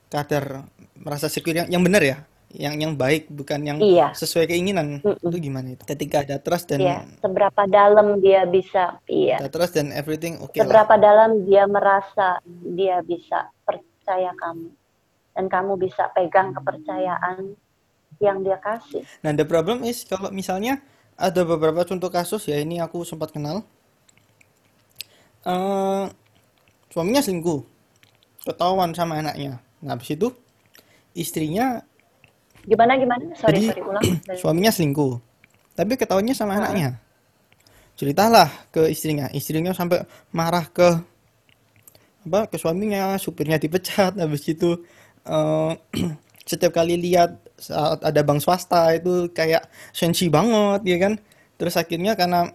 Kadar merasa secure yang yang benar ya, yang yang baik bukan yang
Iya,
sesuai keinginan.
mm-mm.
Itu gimana itu? Ketika ada trust dan
Iya. Seberapa dalam dia bisa, iya.
ada trust dan everything oke lah.
Seberapa dalam dia merasa dia bisa percaya kamu. Dan kamu bisa pegang kepercayaan yang dia kasih.
Nah, the problem is kalau misalnya ada beberapa contoh kasus ya ini aku sempat kenal eh suaminya selingkuh, ketahuan sama anaknya. Nah, habis itu istrinya
Gimana gimana? Sorry
jadi
sorry ulang.
Suaminya selingkuh, tapi ketahuannya sama
Heeh.
anaknya. Ceritalah ke istrinya, istrinya sampai marah ke apa ke suaminya, supirnya dipecat, habis itu eh, setiap kali lihat saat ada bank swasta itu kayak sensi banget ya kan. Terus akhirnya karena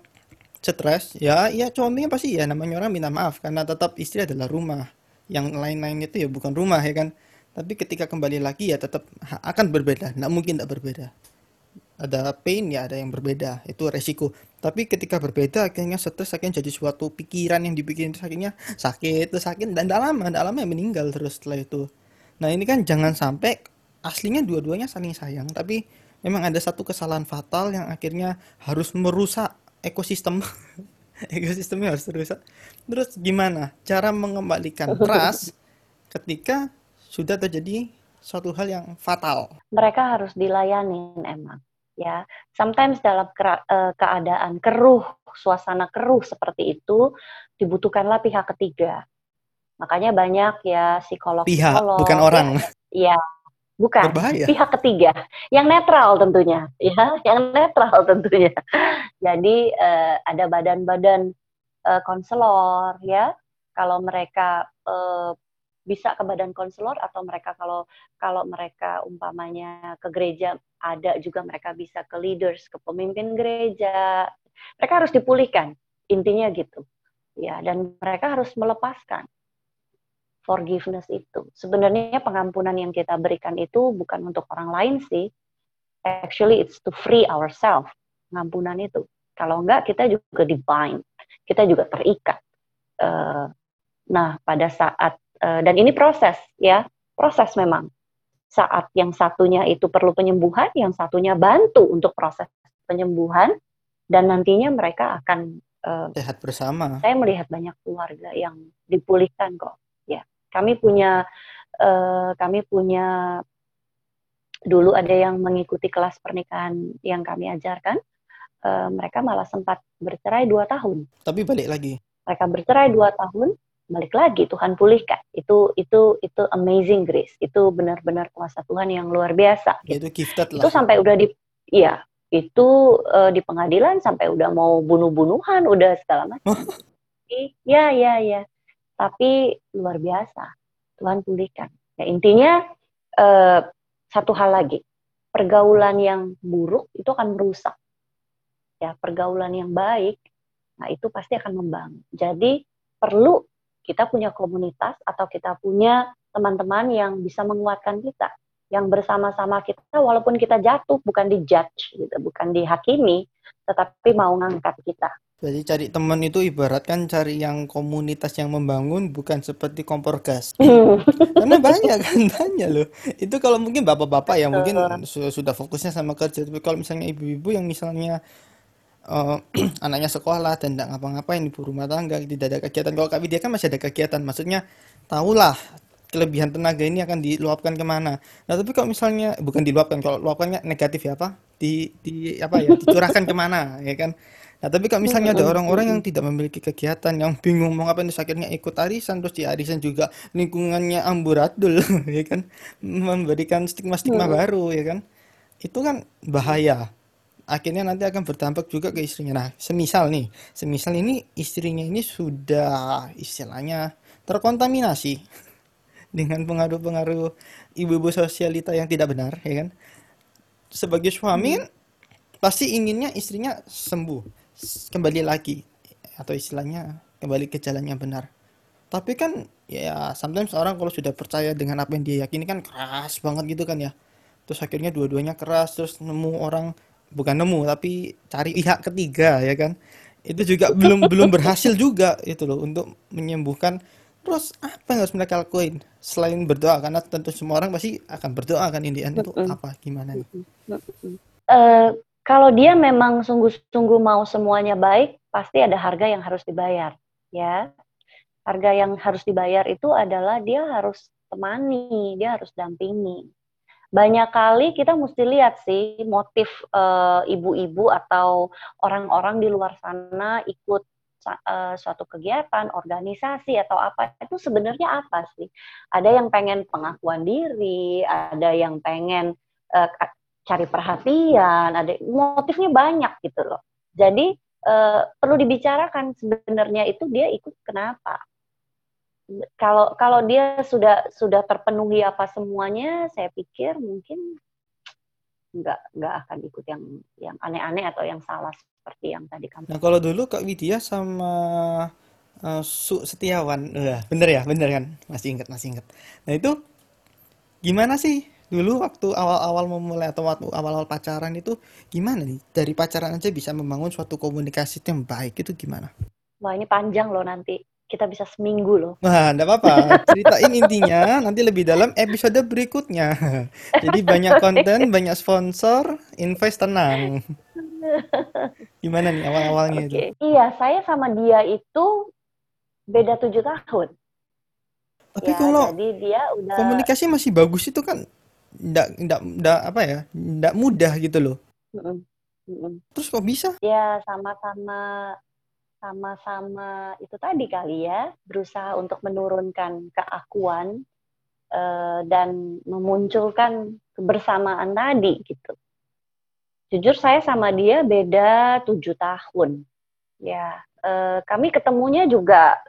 stres, ya ya suaminya pasti ya namanya orang minta maaf karena tetap istri adalah rumah. Yang lain-lain itu ya bukan rumah ya kan. Tapi ketika kembali lagi ya tetap akan berbeda, nggak mungkin tidak berbeda. Ada pain ya ada yang berbeda. Itu resiko. Tapi ketika berbeda akhirnya stres akhirnya jadi suatu pikiran yang dibikin terus akhirnya sakit terus sakit dan tidak lama tidak lama ya meninggal terus setelah itu. Nah ini kan jangan sampai aslinya dua-duanya saling sayang tapi memang ada satu kesalahan fatal yang akhirnya harus merusak ekosistem. Ekosistemnya harus rusak. Terus gimana cara mengembalikan trust ketika sudah terjadi suatu hal yang fatal.
Mereka harus dilayanin emang. Ya, sometimes dalam eh, keadaan keruh, suasana keruh seperti itu dibutuhkanlah pihak ketiga. Makanya banyak ya
pihak
psikolog-psikolog
bukan
ya,
orang.
Ya bukan.
Berbahaya.
Pihak ketiga. Yang netral tentunya ya. Yang netral tentunya. Jadi eh, ada badan-badan eh, konselor ya. Kalau mereka eh, bisa ke badan konselor atau mereka kalau kalau mereka umpamanya ke gereja ada juga mereka bisa ke leaders ke pemimpin gereja mereka harus dipulihkan intinya gitu ya dan mereka harus melepaskan forgiveness itu. Sebenarnya pengampunan yang kita berikan itu bukan untuk orang lain sih. Actually it's to free ourselves. Pengampunan itu. Kalau enggak kita juga dibind. Kita juga terikat. Eh, nah, pada saat dan ini proses ya, proses memang. Saat yang satunya itu perlu penyembuhan, yang satunya bantu untuk proses penyembuhan dan nantinya mereka akan eh,
sehat bersama.
saya melihat banyak keluarga yang dipulihkan kok ya. Kami punya eh, kami punya dulu ada yang mengikuti kelas pernikahan yang kami ajarkan eh, mereka malah sempat bercerai dua tahun.
Tapi balik lagi.
Mereka bercerai dua tahun balik lagi Tuhan pulihkan. Itu itu itu amazing grace. Itu benar-benar kuasa Tuhan yang luar biasa
ya itu gifted
itu
lah
sampai udah di iya itu eh, di pengadilan sampai udah mau bunuh-bunuhan udah segala macam. Ya ya ya. Tapi luar biasa. Tuhan pulihkan. Ya intinya eh, satu hal lagi. Pergaulan yang buruk itu akan merusak. Ya pergaulan yang baik nah itu pasti akan membangun. Jadi perlu kita punya komunitas atau kita punya teman-teman yang bisa menguatkan kita, yang bersama-sama kita walaupun kita jatuh bukan dijudge gitu, bukan dihakimi, tetapi mau ngangkat kita.
Jadi cari teman itu ibaratkan cari yang komunitas yang membangun bukan seperti kompor gas. Karena banyak kan banyak loh. Itu kalau mungkin bapak-bapak ya mungkin su- sudah fokusnya sama kerja. Tapi kalau misalnya ibu-ibu yang misalnya eh, anaknya sekolah dan tidak ngapa-ngapain ibu rumah tangga tidak ada kegiatan. Kalau Kak Widya kan masih ada kegiatan. Maksudnya tahulah kelebihan tenaga ini akan diluapkan ke mana. Nah tapi kalau misalnya bukan diluapkan, kalau luapkannya negatif ya apa? Di di apa ya? Dicurahkan ke mana ya kan? Nah, tapi kalau misalnya ada orang-orang yang tidak memiliki kegiatan, yang bingung mau ngapain, terus akhirnya ikut arisan, terus di arisan juga lingkungannya amburadul, ya kan, memberikan stigma-stigma baru, ya kan, itu kan bahaya. Akhirnya nanti akan berdampak juga ke istrinya. Nah, semisal nih, semisal ini istrinya ini sudah istilahnya terkontaminasi dengan pengaruh-pengaruh ibu-ibu sosialita yang tidak benar, ya kan. Sebagai suami pasti inginnya istrinya sembuh, kembali lagi atau istilahnya kembali ke jalan yang benar. Tapi kan ya sometimes orang kalau sudah percaya dengan apa yang dia yakini kan keras banget gitu kan ya. Terus akhirnya dua-duanya keras terus nemu orang bukan nemu tapi cari pihak ketiga ya kan. Itu juga belum belum berhasil juga itu loh untuk menyembuhkan. Terus apa yang harus mereka lakuin selain berdoa karena tentu semua orang pasti akan berdoa kan in the end itu apa gimana nih?
Eh, kalau dia memang sungguh-sungguh mau semuanya baik, pasti ada harga yang harus dibayar, ya. Harga yang harus dibayar itu adalah dia harus temani, dia harus dampingi. Banyak kali kita mesti lihat sih motif eh, ibu-ibu atau orang-orang di luar sana ikut eh, suatu kegiatan, organisasi atau apa itu sebenarnya apa sih? Ada yang pengen pengakuan diri, ada yang pengen ka- cari perhatian, ada motifnya banyak gitu loh. Jadi eh, perlu dibicarakan sebenarnya itu dia ikut kenapa? Kalau kalau dia sudah sudah terpenuhi apa semuanya, saya pikir mungkin nggak nggak akan ikut yang yang aneh-aneh atau yang salah seperti yang tadi kamu.
Nah, kalau dulu Kak Widya sama Su Setiawan, eh, bener ya, bener kan? Masih ingat, masih ingat. Nah, itu gimana sih dulu waktu awal-awal memulai atau waktu awal-awal pacaran itu gimana nih? Dari pacaran aja bisa membangun suatu komunikasi yang baik itu gimana?
Wah ini panjang loh nanti kita bisa seminggu loh.
Wah, enggak apa-apa. Ceritain intinya nanti lebih dalam episode berikutnya. Jadi banyak konten, banyak sponsor, invest tenang. Gimana nih awal-awalnya itu?
Oke, iya saya sama dia itu beda tujuh tahun.
Tapi
Ya,
kalau
jadi dia udah
komunikasi masih bagus itu kan ndak ndak ndak apa ya ndak mudah gitu loh
Mm-mm, mm-mm.
terus kok bisa
ya sama-sama sama-sama itu tadi kali ya berusaha untuk menurunkan keakuan eh, dan memunculkan kebersamaan tadi gitu. Jujur saya sama dia beda tujuh tahun. Ya, eh, kami ketemunya juga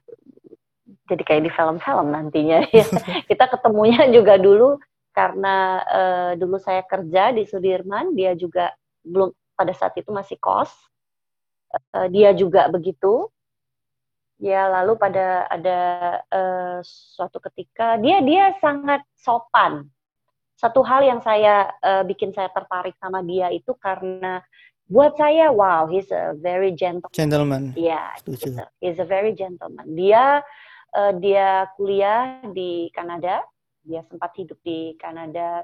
jadi kayak di film-film nantinya ya. Kita ketemunya juga dulu karena eh, dulu saya kerja di Sudirman, dia juga belum pada saat itu masih kos. Eh, dia juga begitu. Ya, lalu pada ada eh, suatu ketika dia dia sangat sopan. Satu hal yang saya eh, bikin saya tertarik sama dia itu karena buat saya wow, he's a very gentle.
gentleman
Ya,
setuju
gitu. He's a very gentleman. Dia eh, dia kuliah di Kanada. Dia sempat hidup di Kanada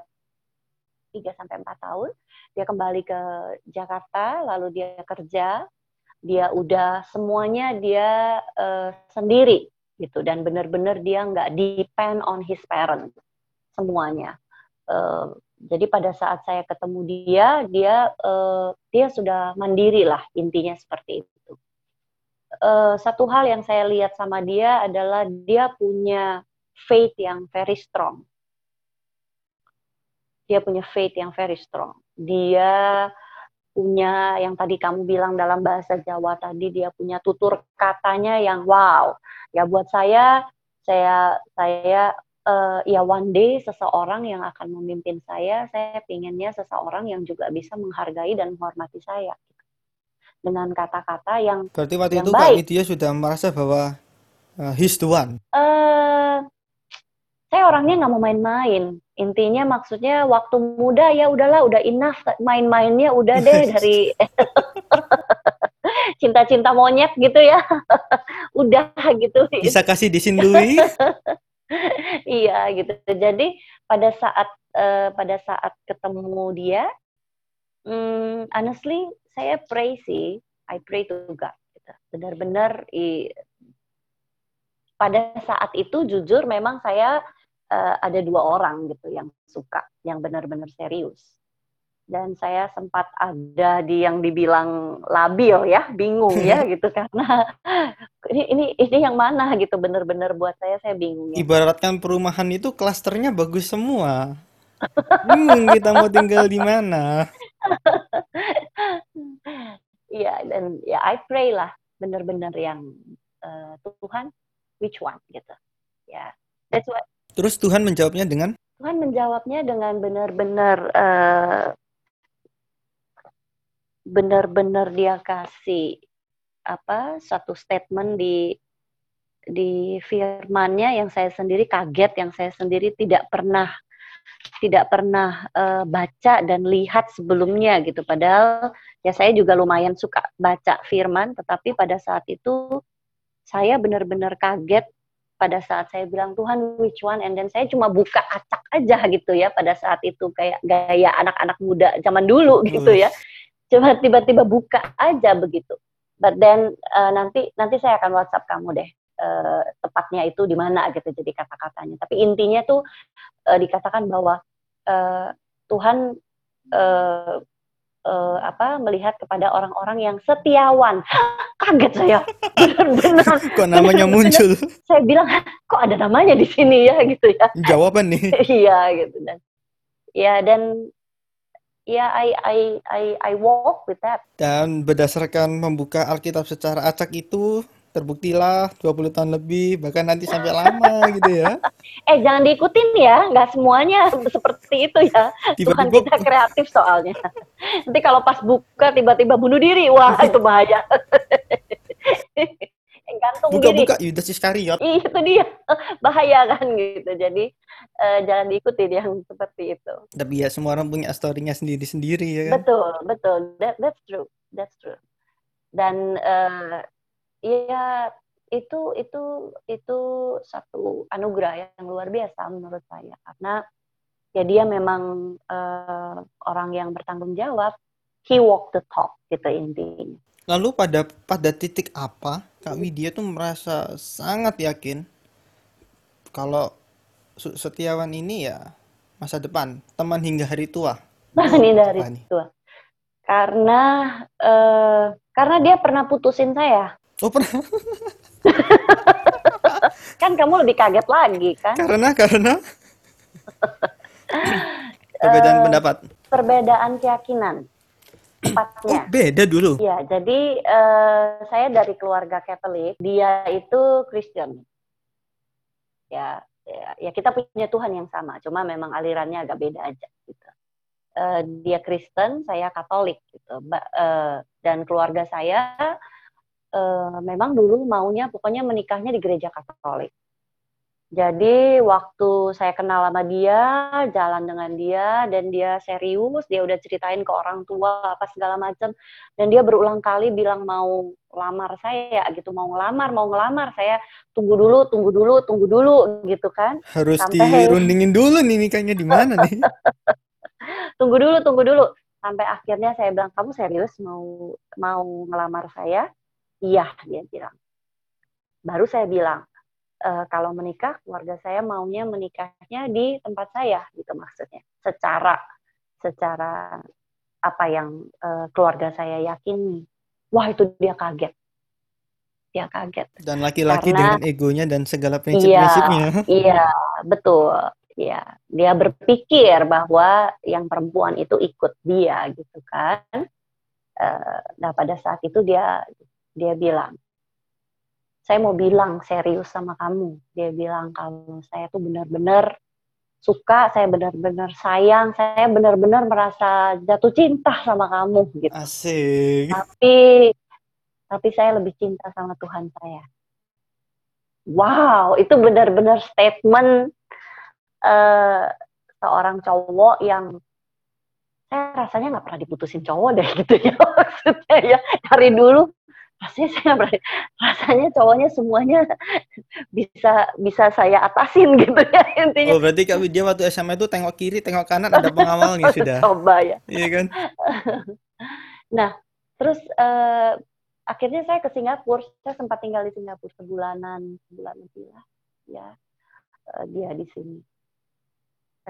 3 sampai 4 tahun. Dia kembali ke Jakarta, lalu dia kerja. Dia udah semuanya dia eh, sendiri gitu dan benar-benar dia nggak depend on his parent semuanya. Eh, jadi pada saat saya ketemu dia, dia eh, dia sudah mandiri lah intinya seperti itu. Eh, satu hal yang saya lihat sama dia adalah dia punya faith yang very strong. Dia punya faith yang very strong. Dia punya yang tadi kamu bilang dalam bahasa Jawa tadi dia punya tutur katanya yang wow. Ya buat saya saya saya eh, ya one day seseorang yang akan memimpin saya, saya pinginnya seseorang yang juga bisa menghargai dan menghormati saya dengan kata-kata yang
berarti waktu
yang
itu Kak
baik.
Widya sudah merasa bahwa Uh, he's the one.
eh saya orangnya nggak mau main-main. Intinya maksudnya waktu muda ya udahlah, udah enough main-mainnya udah deh dari cinta-cinta monyet gitu ya. udah gitu.
Bisa kasih disindui.
iya gitu. Jadi pada saat eh, pada saat ketemu dia, hmm, honestly saya pray sih, I pray to God. Gitu. Benar-benar i- pada saat itu jujur memang saya eh, ada dua orang gitu yang suka, yang benar-benar serius. Dan saya sempat ada di yang dibilang labil ya, bingung ya gitu karena ini ini ini yang mana gitu benar-benar buat saya saya bingung ya.
Ibaratkan perumahan itu klasternya bagus semua. Bingung kita mau tinggal di mana.
Iya dan ya I pray lah benar-benar yang eh, Tuhan which one gitu. Ya. That's what
Terus Tuhan menjawabnya dengan?
Tuhan menjawabnya dengan benar-benar eh, benar-benar dia kasih apa satu statement di di firmannya yang saya sendiri kaget yang saya sendiri tidak pernah tidak pernah eh, baca dan lihat sebelumnya gitu. Padahal ya saya juga lumayan suka baca firman tetapi pada saat itu saya benar-benar kaget pada saat saya bilang Tuhan which one? And then saya cuma buka acak aja gitu ya pada saat itu kayak gaya anak-anak muda zaman dulu gitu ya. Cuma tiba-tiba buka aja begitu. But then uh, nanti nanti saya akan WhatsApp kamu deh uh, tepatnya itu di mana gitu jadi kata-katanya. Tapi intinya tuh uh, dikatakan bahwa uh, Tuhan uh, uh, apa melihat kepada orang-orang yang setiawan. Kaget saya. Benar-benar.
Kok namanya muncul.
saya bilang kok ada namanya di sini ya? Gitu ya.
Jawaban nih.
iya gitu. Dan ya dan ya I I I I walk with that.
Dan berdasarkan membuka Alkitab secara acak itu terbuktilah 20 tahun lebih bahkan nanti sampai lama gitu ya.
eh jangan diikutin ya. Nggak semuanya seperti itu ya. Tuhan
Tiba-tiba
kita kreatif soalnya nanti kalau pas buka tiba-tiba bunuh diri. Wah itu bahaya. Gantung diri.
Buka-buka Yudas Iskariot.
Iya, itu dia. Bahaya kan gitu. Jadi eh, jangan diikutin yang seperti itu.
Tapi ya semua orang punya story-nya sendiri-sendiri ya kan.
betul betul. That that's true that's true. Dan eh, ya itu itu itu satu anugerah yang luar biasa menurut saya. Karena ya dia memang eh, orang yang bertanggung jawab. He walk the talk gitu intinya.
Lalu pada pada titik apa Kak Widya tuh merasa sangat yakin kalau Setiawan ini ya masa depan, teman hingga hari tua.
ini dari
Apa nih?
tua. Karena eh, karena dia pernah putusin saya.
Oh pernah.
Kan kamu lebih kaget lagi kan?
Karena karena perbedaan
Eh,
pendapat.
perbedaan keyakinan.
Oh
tepatnya
beda dulu.
ya jadi eh, saya dari keluarga Katolik dia itu Kristen ya ya, ya kita punya Tuhan yang sama cuma memang alirannya agak beda aja gitu. Eh, dia Kristen saya Katolik gitu. Ba- eh, dan keluarga saya eh, memang dulu maunya pokoknya menikahnya di gereja Katolik Jadi waktu saya kenal sama dia, jalan dengan dia, dan dia serius, dia udah ceritain ke orang tua apa segala macam, dan dia berulang kali bilang mau lamar saya gitu, mau ngelamar, mau ngelamar, saya tunggu dulu, tunggu dulu, tunggu dulu gitu kan,
Harus
Sampai-
dirundingin dulu nih nikahnya di mana nih.
tunggu dulu, tunggu dulu, sampai akhirnya saya bilang kamu serius mau mau ngelamar saya? Iya dia bilang. Baru saya bilang "Eh, kalau menikah keluarga saya maunya menikahnya di tempat saya gitu maksudnya. Secara secara apa yang eh, keluarga saya yakini. Wah itu dia kaget. Dia kaget.
Dan laki-laki
Karena-
dengan egonya dan segala prinsip-prinsipnya.
iya betul. Ya dia berpikir bahwa yang perempuan itu ikut dia gitu kan. Eh, nah pada saat itu dia dia bilang saya mau bilang serius sama kamu. Dia bilang kalau saya tuh benar-benar suka saya benar-benar sayang saya benar-benar merasa jatuh cinta sama kamu gitu.
Asik.
tapi tapi saya lebih cinta sama Tuhan saya. Wow itu benar-benar statement uh, seorang cowok yang saya rasanya nggak pernah diputusin cowok deh gitu ya maksudnya ya. Dari dulu rasanya saya rasanya cowoknya semuanya bisa bisa saya atasin gitu ya intinya.
Oh berarti Kak Widya waktu SMA itu tengok kiri, tengok kanan ada pengawalnya sudah.
Coba ya.
Iya kan?
nah terus uh, akhirnya saya ke Singapura, saya sempat tinggal di Singapura sebulanan, sebulan lebih lah, ya uh, dia di sini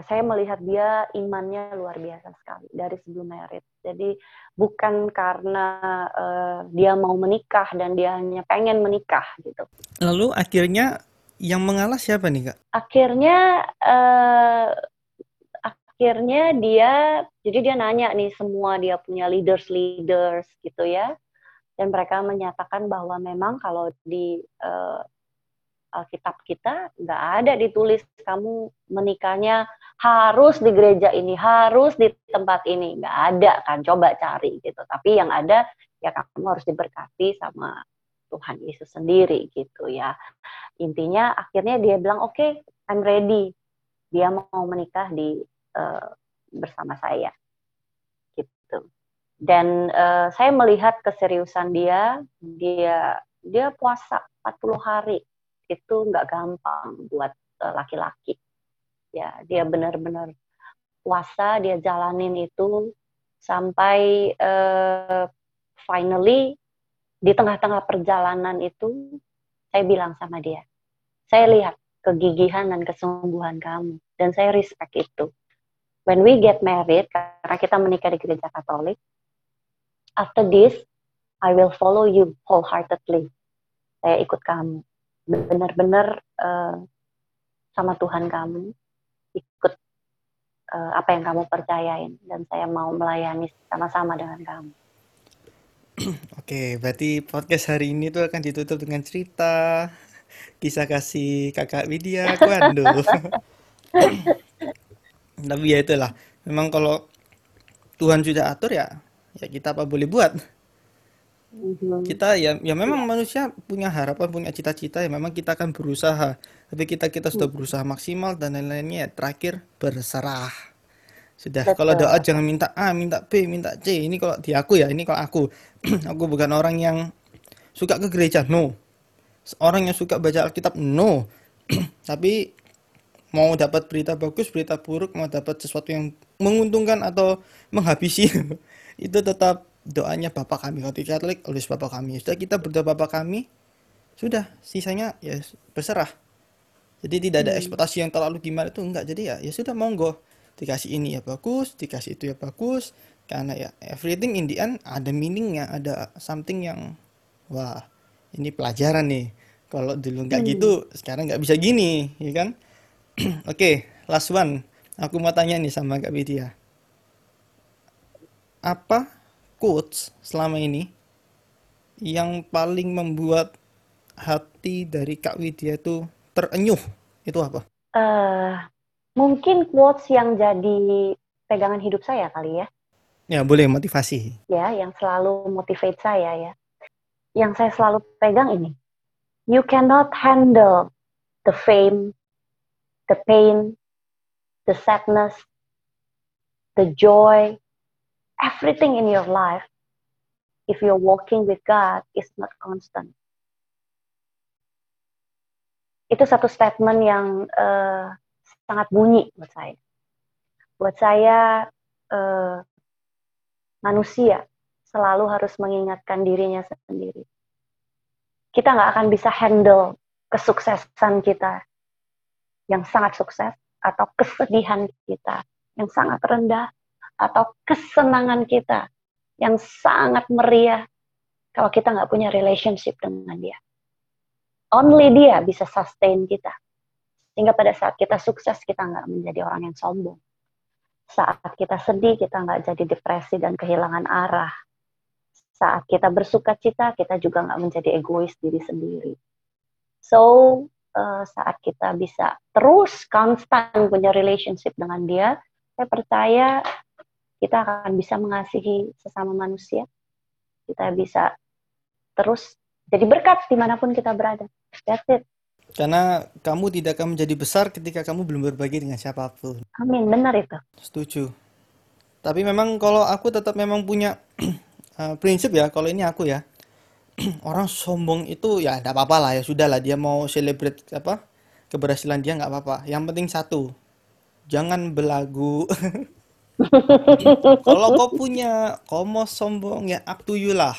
saya melihat dia imannya luar biasa sekali dari sebelum merit. Jadi bukan karena uh, dia mau menikah dan dia hanya pengen menikah gitu.
Lalu akhirnya yang mengalah siapa nih kak?
Akhirnya uh, akhirnya dia jadi dia nanya nih semua dia punya leaders leaders gitu ya dan mereka menyatakan bahwa memang kalau di uh, Alkitab kita nggak ada ditulis kamu menikahnya harus di gereja ini, harus di tempat ini, nggak ada kan, coba cari gitu. Tapi yang ada ya kamu harus diberkati sama Tuhan Yesus sendiri gitu ya. Intinya akhirnya dia bilang oke, okay, I'm ready. Dia mau menikah di uh, bersama saya gitu. Dan uh, saya melihat keseriusan dia, dia dia puasa 40 hari itu nggak gampang buat eh, laki-laki. Ya, dia benar-benar puasa, dia jalanin itu sampai uh, finally di tengah-tengah perjalanan itu saya bilang sama dia, saya lihat kegigihan dan kesungguhan kamu dan saya respect itu. When we get married, karena kita menikah di gereja Katolik, after this I will follow you wholeheartedly. Saya ikut kamu benar-benar uh, sama Tuhan kamu ikut uh, apa yang kamu percayain dan saya mau melayani sama-sama dengan kamu.
Oke, berarti podcast hari ini tuh akan ditutup dengan cerita kisah kasih kakak Widya Kwando. Tapi ya itulah, memang kalau Tuhan sudah atur ya, ya kita apa boleh buat. Mhm. Kita ya ya memang manusia punya harapan, punya cita-cita ya memang kita akan berusaha. Tapi kita kita sudah hmm. berusaha maksimal dan lain-lainnya ya terakhir berserah. Sudah Betul. kalau doa jangan minta A, minta B, minta C. Ini kalau di aku ya, ini kalau aku. aku bukan orang yang suka ke gereja, no. Orang yang suka baca Alkitab, no. Tapi mau dapat berita bagus, berita buruk, mau dapat sesuatu yang menguntungkan atau menghabisi itu tetap doanya Bapak kami kalau Katolik oleh Bapak kami sudah kita berdoa Bapak kami sudah sisanya ya berserah jadi tidak ada hmm. ekspektasi yang terlalu gimana itu enggak. Jadi ya ya sudah monggo. Dikasih ini ya bagus dikasih itu ya bagus. Karena ya everything in the end ada meaningnya ada something yang wah ini pelajaran nih. Kalau dulu nggak hmm. gitu sekarang nggak bisa gini ya kan? Oke okay, last one. Aku mau tanya nih sama Kak Widya. Apa quotes selama ini yang paling membuat hati dari Kak Widya itu terenyuh itu apa?
Uh, mungkin quotes yang jadi pegangan hidup saya kali ya.
Ya boleh motivasi.
Ya, yang selalu motivate saya ya. Yang saya selalu pegang ini. You cannot handle the fame, the pain, the sadness, the joy, everything in your life, if you're walking with God, is not constant. Itu satu statement yang uh, sangat bunyi buat saya. Buat saya, uh, manusia selalu harus mengingatkan dirinya sendiri. Kita nggak akan bisa handle kesuksesan kita yang sangat sukses atau kesedihan kita yang sangat rendah atau kesenangan kita yang sangat meriah kalau kita nggak punya relationship dengan dia. Only dia bisa sustain kita. Sehingga pada saat kita sukses, kita nggak menjadi orang yang sombong. Saat kita sedih, kita nggak jadi depresi dan kehilangan arah. Saat kita bersuka cita, kita juga nggak menjadi egois diri sendiri. So, uh, saat kita bisa terus konstan punya relationship dengan dia, saya percaya kita akan bisa mengasihi sesama manusia. Kita bisa terus jadi berkat di mana pun kita berada. That's it.
Karena kamu tidak akan menjadi besar ketika kamu belum berbagi dengan siapa pun.
Amin, benar itu.
Setuju. Tapi memang kalau aku tetap memang punya uh, prinsip ya, kalau ini aku ya. Orang sombong itu ya tidak apa-apa lah ya sudah lah dia mau celebrate apa keberhasilan dia nggak apa-apa. Yang penting satu, jangan belagu. Kalau kau punya, kau mau sombong ya up to you lah.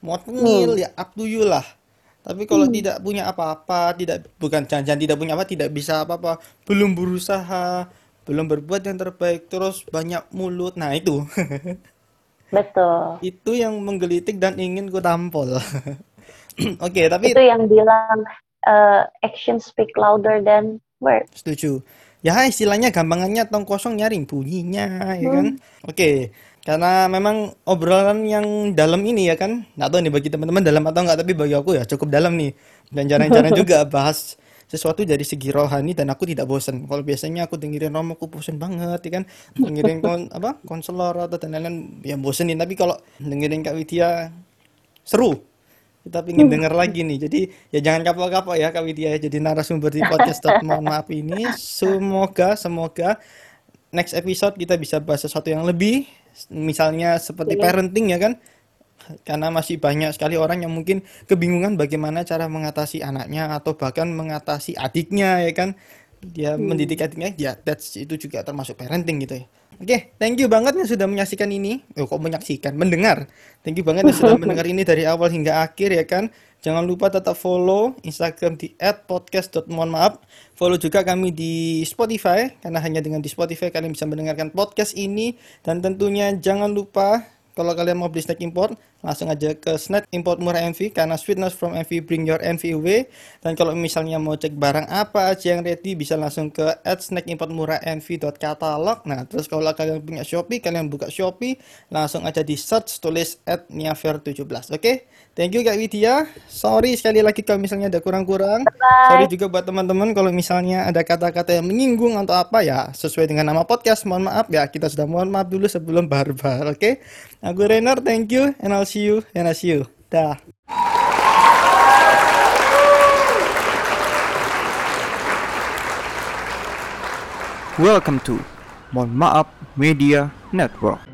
Mau tengil ya up to you lah. Tapi kalau tidak punya apa-apa, tidak bukan jangan-jangan tidak punya apa, tidak bisa apa-apa, belum berusaha, belum berbuat yang terbaik, terus banyak mulut. Nah, itu.
Betul.
Itu yang menggelitik dan ingin ku tampol. Oke, tapi
Itu yang bilang uh, action speak louder than words.
Setuju. Ya istilahnya gampangannya tong kosong nyaring bunyinya ya kan. Oke. Karena memang obrolan yang dalam ini ya kan. Nggak tahu nih bagi teman-teman dalam atau enggak tapi bagi aku ya cukup dalam nih. Dan jarang-jarang juga bahas sesuatu dari segi rohani dan aku tidak bosan. Kalau biasanya aku dengerin romo aku bosan banget ya kan. Dengerin kon apa konselor atau dan lain-lain ya bosenin tapi kalau dengerin Kak Widya seru kita pingin denger lagi nih jadi ya jangan kapok-kapok ya Kak Widya ya jadi narasumber di podcast mohon maaf ini semoga semoga next episode kita bisa bahas sesuatu yang lebih misalnya seperti
Iya.
parenting ya kan karena masih banyak sekali orang yang mungkin kebingungan bagaimana cara mengatasi anaknya atau bahkan mengatasi adiknya ya kan dia mendidik adiknya ya that's itu juga termasuk parenting gitu ya Oke, thank you banget yang sudah menyaksikan ini. Oh, kok menyaksikan, mendengar. Thank you banget yang sudah mendengar ini dari awal hingga akhir ya kan. Jangan lupa tetap follow Instagram di @podcast.mohon maaf. Follow juga kami di Spotify karena hanya dengan di Spotify kalian bisa mendengarkan podcast ini. Dan tentunya jangan lupa kalau kalian mau beli snack import, langsung aja ke snack import murah MV karena sweetness from MV bring your envy away. Dan kalau misalnya mau cek barang apa aja yang ready, bisa langsung ke at snack import murah katalog. Nah, terus kalau kalian punya Shopee, kalian buka Shopee, langsung aja di search tulis at niafair17. Oke, thank you Kak Widya. Sorry sekali lagi kalau misalnya ada kurang-kurang. Sorry juga buat teman-teman kalau misalnya ada kata-kata yang menyinggung atau apa ya sesuai dengan nama podcast. Mohon maaf ya, kita sudah mohon maaf dulu sebelum barbar. Oke, aku Renner, thank you and I'll see you and I see you. Dah.
Welcome to Mohon Maaf Media Network.